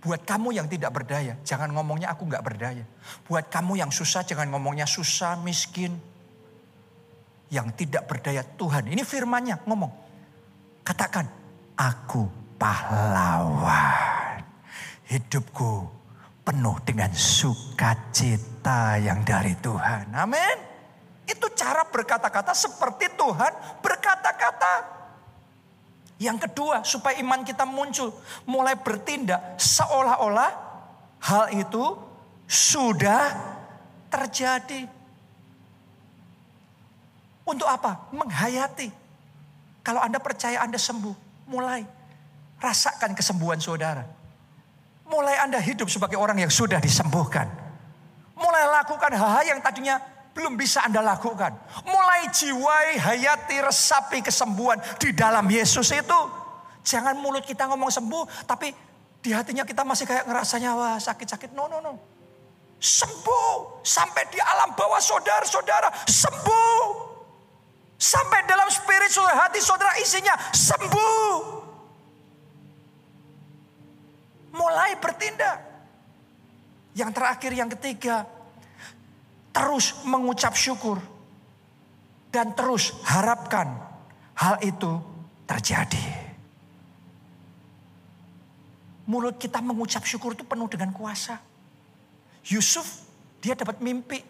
Buat kamu yang tidak berdaya, jangan ngomongnya aku nggak berdaya. Buat kamu yang susah, jangan ngomongnya susah, miskin. Yang tidak berdaya Tuhan. Ini firmannya ngomong. Katakan, aku pahlawan. Hidupku penuh dengan sukacita yang dari Tuhan. Amin. Itu cara berkata-kata seperti Tuhan berkata-kata. Yang kedua, supaya iman kita muncul, mulai bertindak seolah-olah hal itu sudah terjadi. Untuk apa? Menghayati. Kalau Anda percaya Anda sembuh, mulai rasakan kesembuhan saudara. Mulai Anda hidup sebagai orang yang sudah disembuhkan. Mulai lakukan hal-hal yang tadinya belum bisa Anda lakukan. Mulai jiwai, hayati, resapi kesembuhan di dalam Yesus itu. Jangan mulut kita ngomong sembuh, tapi di hatinya kita masih kayak ngerasanya wah sakit-sakit. No, no, no. Sembuh. Sampai di alam bawah saudara-saudara sembuh. Sampai dalam spiritual hati saudara isinya sembuh. Mulai bertindak. Yang terakhir, yang ketiga, terus mengucap syukur dan terus harapkan hal itu terjadi. Mulut kita mengucap syukur itu penuh dengan kuasa. Yusuf dia dapat mimpi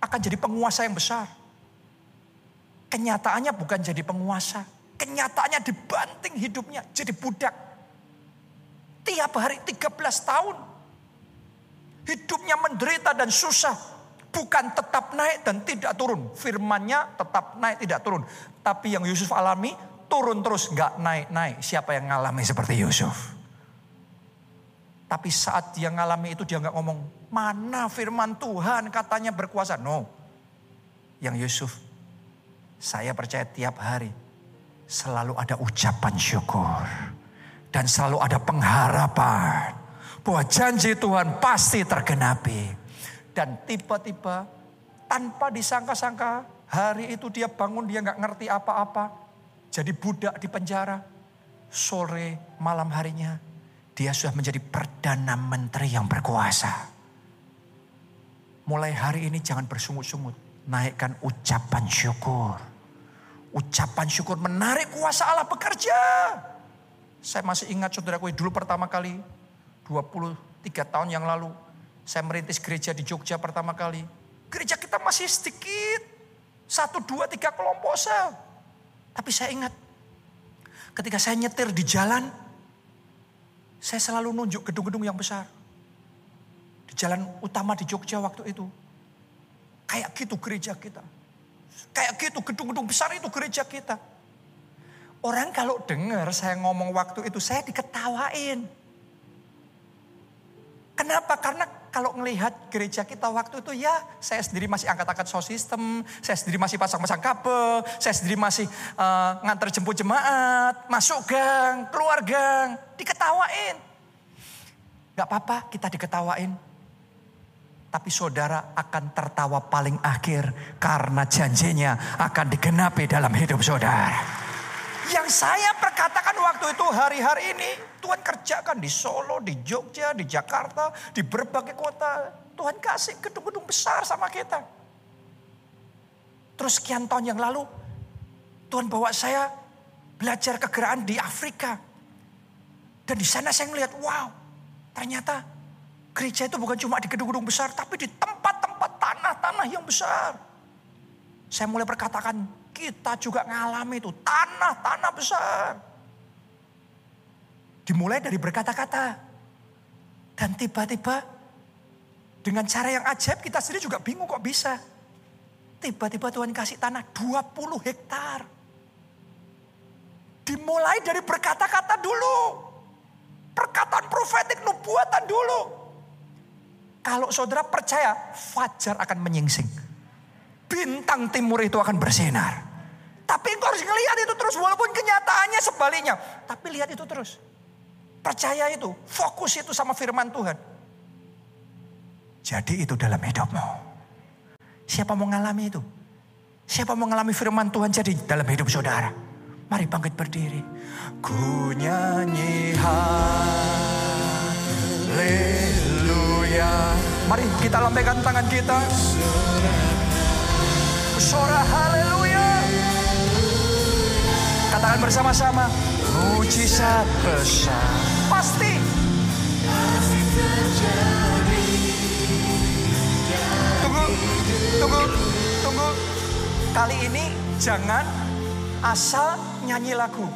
akan jadi penguasa yang besar. Kenyataannya bukan jadi penguasa. Kenyataannya dibanting hidupnya jadi budak. Tiap hari 13 tahun. Hidupnya menderita dan susah Bukan tetap naik dan tidak turun. Firmannya tetap naik tidak turun. Tapi yang Yusuf alami turun terus nggak naik-naik. Siapa yang ngalami seperti Yusuf? Tapi saat dia ngalami itu dia nggak ngomong, mana firman Tuhan katanya berkuasa. No. Yang Yusuf, saya percaya tiap hari selalu ada ucapan syukur. Dan selalu ada pengharapan. Bahwa janji Tuhan pasti tergenapi. Dan tiba-tiba tanpa disangka-sangka hari itu dia bangun dia nggak ngerti apa-apa. Jadi budak di penjara. Sore malam harinya dia sudah menjadi perdana menteri yang berkuasa. Mulai hari ini jangan bersungut-sungut. Naikkan ucapan syukur. Ucapan syukur menarik kuasa Allah bekerja. Saya masih ingat saudaraku dulu pertama kali 23 tahun yang lalu saya merintis gereja di Jogja pertama kali. Gereja kita masih sedikit. Satu, dua, tiga kelompok sel. Tapi saya ingat. Ketika saya nyetir di jalan. Saya selalu nunjuk gedung-gedung yang besar. Di jalan utama di Jogja waktu itu. Kayak gitu gereja kita. Kayak gitu gedung-gedung besar itu gereja kita. Orang kalau dengar saya ngomong waktu itu saya diketawain. Kenapa? Karena kalau melihat gereja kita waktu itu ya saya sendiri masih angkat-angkat sound system, saya sendiri masih pasang-pasang kabel, saya sendiri masih uh, ngantar jemput jemaat, masuk gang, keluar gang, diketawain. Gak apa-apa kita diketawain. Tapi saudara akan tertawa paling akhir karena janjinya akan digenapi dalam hidup saudara. Yang saya perkatakan waktu itu hari-hari ini Tuhan kerjakan di Solo, di Jogja, di Jakarta, di berbagai kota. Tuhan kasih gedung-gedung besar sama kita. Terus sekian tahun yang lalu Tuhan bawa saya belajar kegeraan di Afrika. Dan di sana saya melihat, wow, ternyata gereja itu bukan cuma di gedung-gedung besar, tapi di tempat-tempat tanah-tanah yang besar. Saya mulai perkatakan, kita juga ngalami itu. Tanah-tanah besar. Dimulai dari berkata-kata. Dan tiba-tiba dengan cara yang ajaib kita sendiri juga bingung kok bisa. Tiba-tiba Tuhan kasih tanah 20 hektar. Dimulai dari berkata-kata dulu. Perkataan profetik nubuatan dulu. Kalau saudara percaya, fajar akan menyingsing. Bintang timur itu akan bersinar. Tapi engkau harus ngelihat itu terus walaupun kenyataannya sebaliknya. Tapi lihat itu terus. Percaya itu, fokus itu sama firman Tuhan. Jadi itu dalam hidupmu. Siapa mau mengalami itu? Siapa mau mengalami firman Tuhan jadi dalam hidup saudara? Mari bangkit berdiri. Ku nyanyi haleluya. Mari kita lambaikan tangan kita. Suara haleluya. Katakan bersama-sama. Mujizat besar. Pasti. Tunggu, tunggu, tunggu. Kali ini jangan asal nyanyi lagu.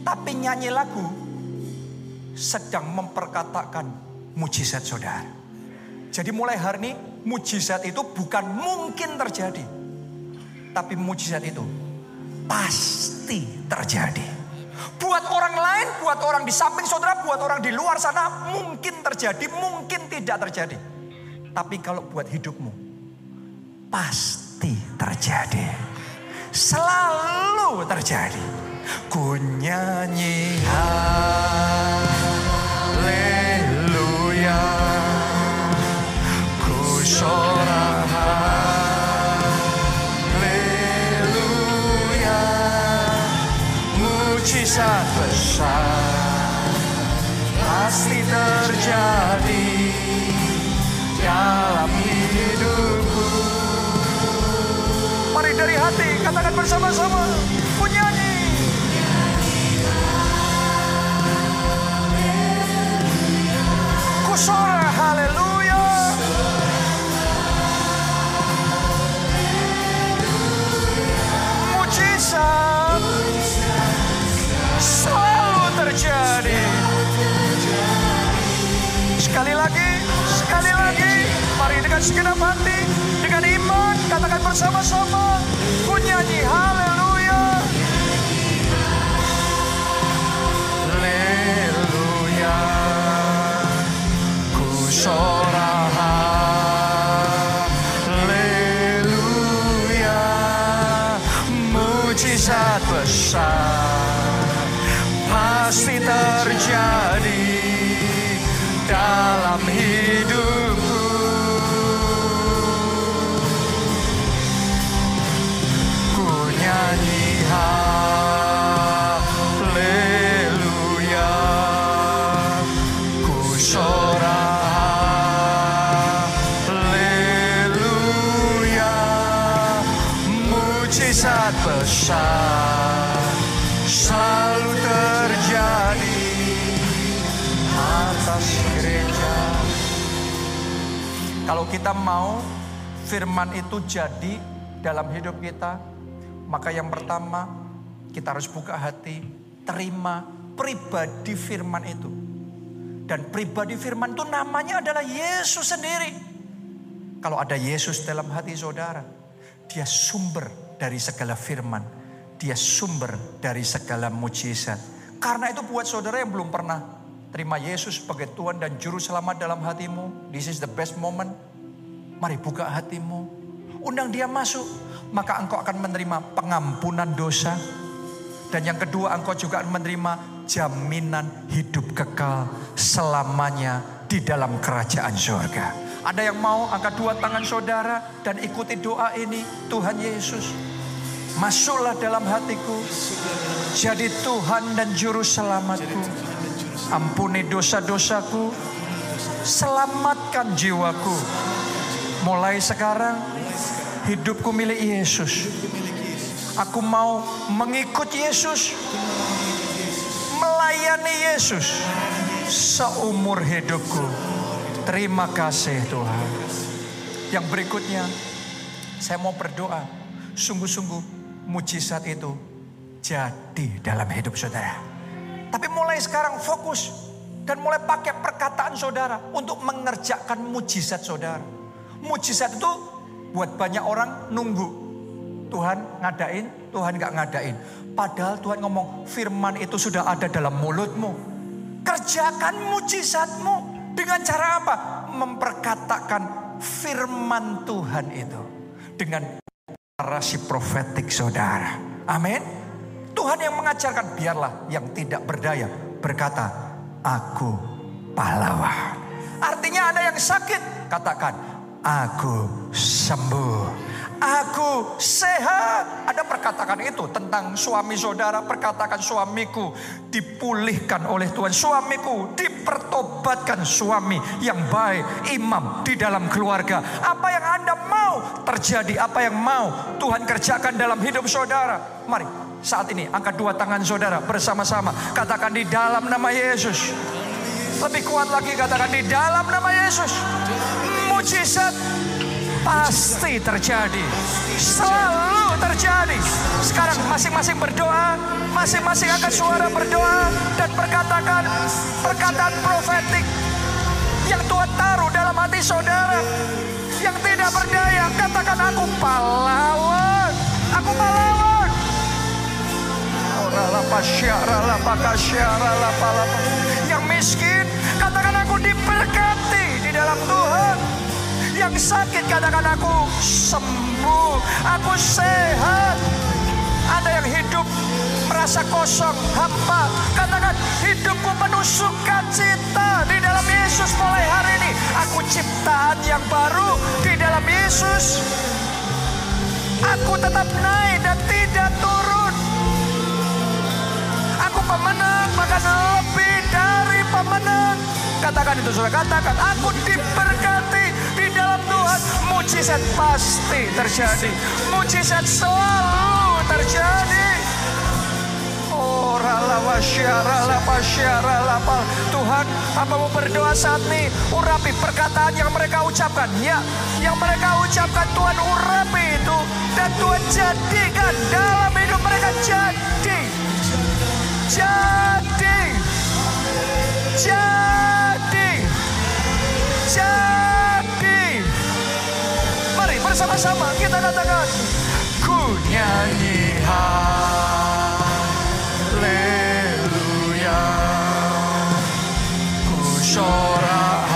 Tapi nyanyi lagu sedang memperkatakan mujizat saudara. Jadi mulai hari ini mujizat itu bukan mungkin terjadi. Tapi mujizat itu pasti terjadi. Buat orang lain, buat orang di samping saudara, buat orang di luar sana mungkin terjadi, mungkin tidak terjadi. Tapi kalau buat hidupmu, pasti terjadi. Selalu terjadi. Ku nyanyi haleluya. Bersama-sama. Ku nyanyi. Ku sorak haleluya. Mujizat selalu terjadi. Sekali lagi, sekali lagi. Mari dengan segenap hati, dengan iman, katakan bersama-sama. Ku nyanyi haleluya. Haleluya. Ku haleluya. Mujizat besar pasti terjadi kita mau firman itu jadi dalam hidup kita, maka yang pertama kita harus buka hati, terima pribadi firman itu. Dan pribadi firman itu namanya adalah Yesus sendiri. Kalau ada Yesus dalam hati saudara, dia sumber dari segala firman. Dia sumber dari segala mujizat. Karena itu buat saudara yang belum pernah terima Yesus sebagai Tuhan dan Juru Selamat dalam hatimu. This is the best moment. Mari buka hatimu. Undang dia masuk. Maka engkau akan menerima pengampunan dosa. Dan yang kedua engkau juga akan menerima jaminan hidup kekal selamanya di dalam kerajaan surga. Ada yang mau angkat dua tangan saudara dan ikuti doa ini. Tuhan Yesus, masuklah dalam hatiku. Jadi Tuhan dan Juru Selamatku. Ampuni dosa-dosaku. Selamatkan jiwaku. Mulai sekarang hidupku milik Yesus. Aku mau mengikut Yesus. Melayani Yesus. Seumur hidupku. Terima kasih Tuhan. Yang berikutnya, saya mau berdoa. Sungguh-sungguh mujizat itu jadi dalam hidup saudara. Tapi mulai sekarang fokus dan mulai pakai perkataan saudara untuk mengerjakan mujizat saudara. Mujizat itu buat banyak orang nunggu. Tuhan ngadain, Tuhan gak ngadain. Padahal Tuhan ngomong firman itu sudah ada dalam mulutmu. Kerjakan mujizatmu dengan cara apa? Memperkatakan firman Tuhan itu. Dengan narasi profetik saudara. Amin. Tuhan yang mengajarkan biarlah yang tidak berdaya berkata, aku pahlawan. Artinya ada yang sakit, katakan, aku sembuh. Aku sehat. Ada perkataan itu tentang suami saudara. Perkatakan suamiku dipulihkan oleh Tuhan. Suamiku dipertobatkan suami yang baik. Imam di dalam keluarga. Apa yang Anda mau terjadi. Apa yang mau Tuhan kerjakan dalam hidup saudara. Mari saat ini angkat dua tangan saudara bersama-sama. Katakan di dalam nama Yesus. Lebih kuat lagi katakan di dalam nama Yesus. Mujizat pasti terjadi. Selalu terjadi. Sekarang masing-masing berdoa. Masing-masing angkat suara berdoa. Dan berkatakan perkataan profetik. Yang Tuhan taruh dalam hati saudara. Yang tidak berdaya. Katakan aku pahlawan. Aku pahlawan. Yang miskin, katakan aku diberkati di dalam Tuhan. Yang sakit, katakan aku sembuh, aku sehat. Ada yang hidup merasa kosong, hampa. Katakan hidupku penuh sukacita di dalam Yesus mulai hari ini. Aku ciptaan yang baru di dalam Yesus. Aku tetap naik dan tidak turun pemenang, bahkan lebih dari pemenang. Katakan itu sudah katakan, aku diberkati di dalam Tuhan. Mujizat pasti terjadi. Mujizat selalu terjadi. Tuhan, apa mau berdoa saat ini? Urapi perkataan yang mereka ucapkan. Ya, yang mereka ucapkan Tuhan urapi itu. Dan Tuhan jadikan dalam hidup mereka jadi jadi jadi jadi bersama-sama. Kita katakan ku nyanyi haleluya. Ku sorak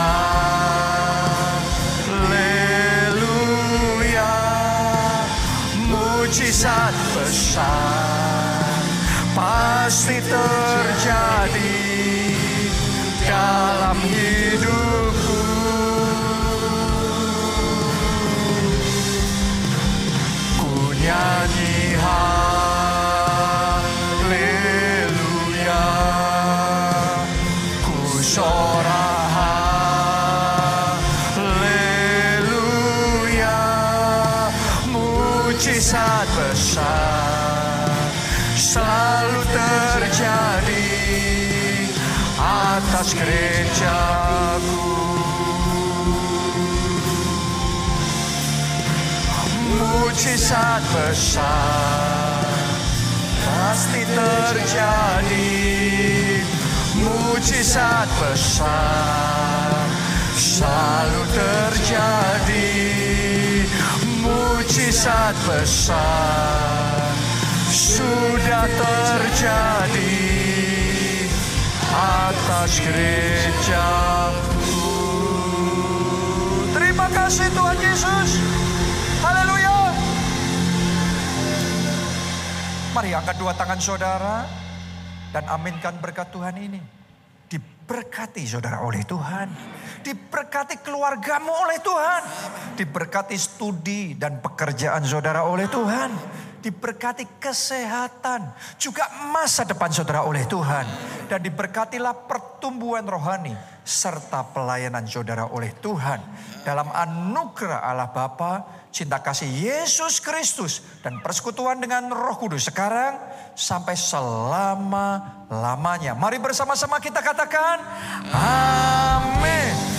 haleluya. Mujizat besar pasti terjadi Mujizat besar pasti terjadi. Mujizat besar selalu terjadi. Mujizat besar sudah terjadi atas gerejaku. Terima kasih Tuhan Yesus. Mari angkat dua tangan saudara dan aminkan berkat Tuhan ini. Diberkati saudara oleh Tuhan. Diberkati keluargamu oleh Tuhan. Diberkati studi dan pekerjaan saudara oleh Tuhan diberkati kesehatan, juga masa depan saudara oleh Tuhan. Dan diberkatilah pertumbuhan rohani serta pelayanan saudara oleh Tuhan. Dalam anugerah Allah Bapa, cinta kasih Yesus Kristus dan persekutuan dengan Roh Kudus sekarang sampai selama-lamanya. Mari bersama-sama kita katakan amin.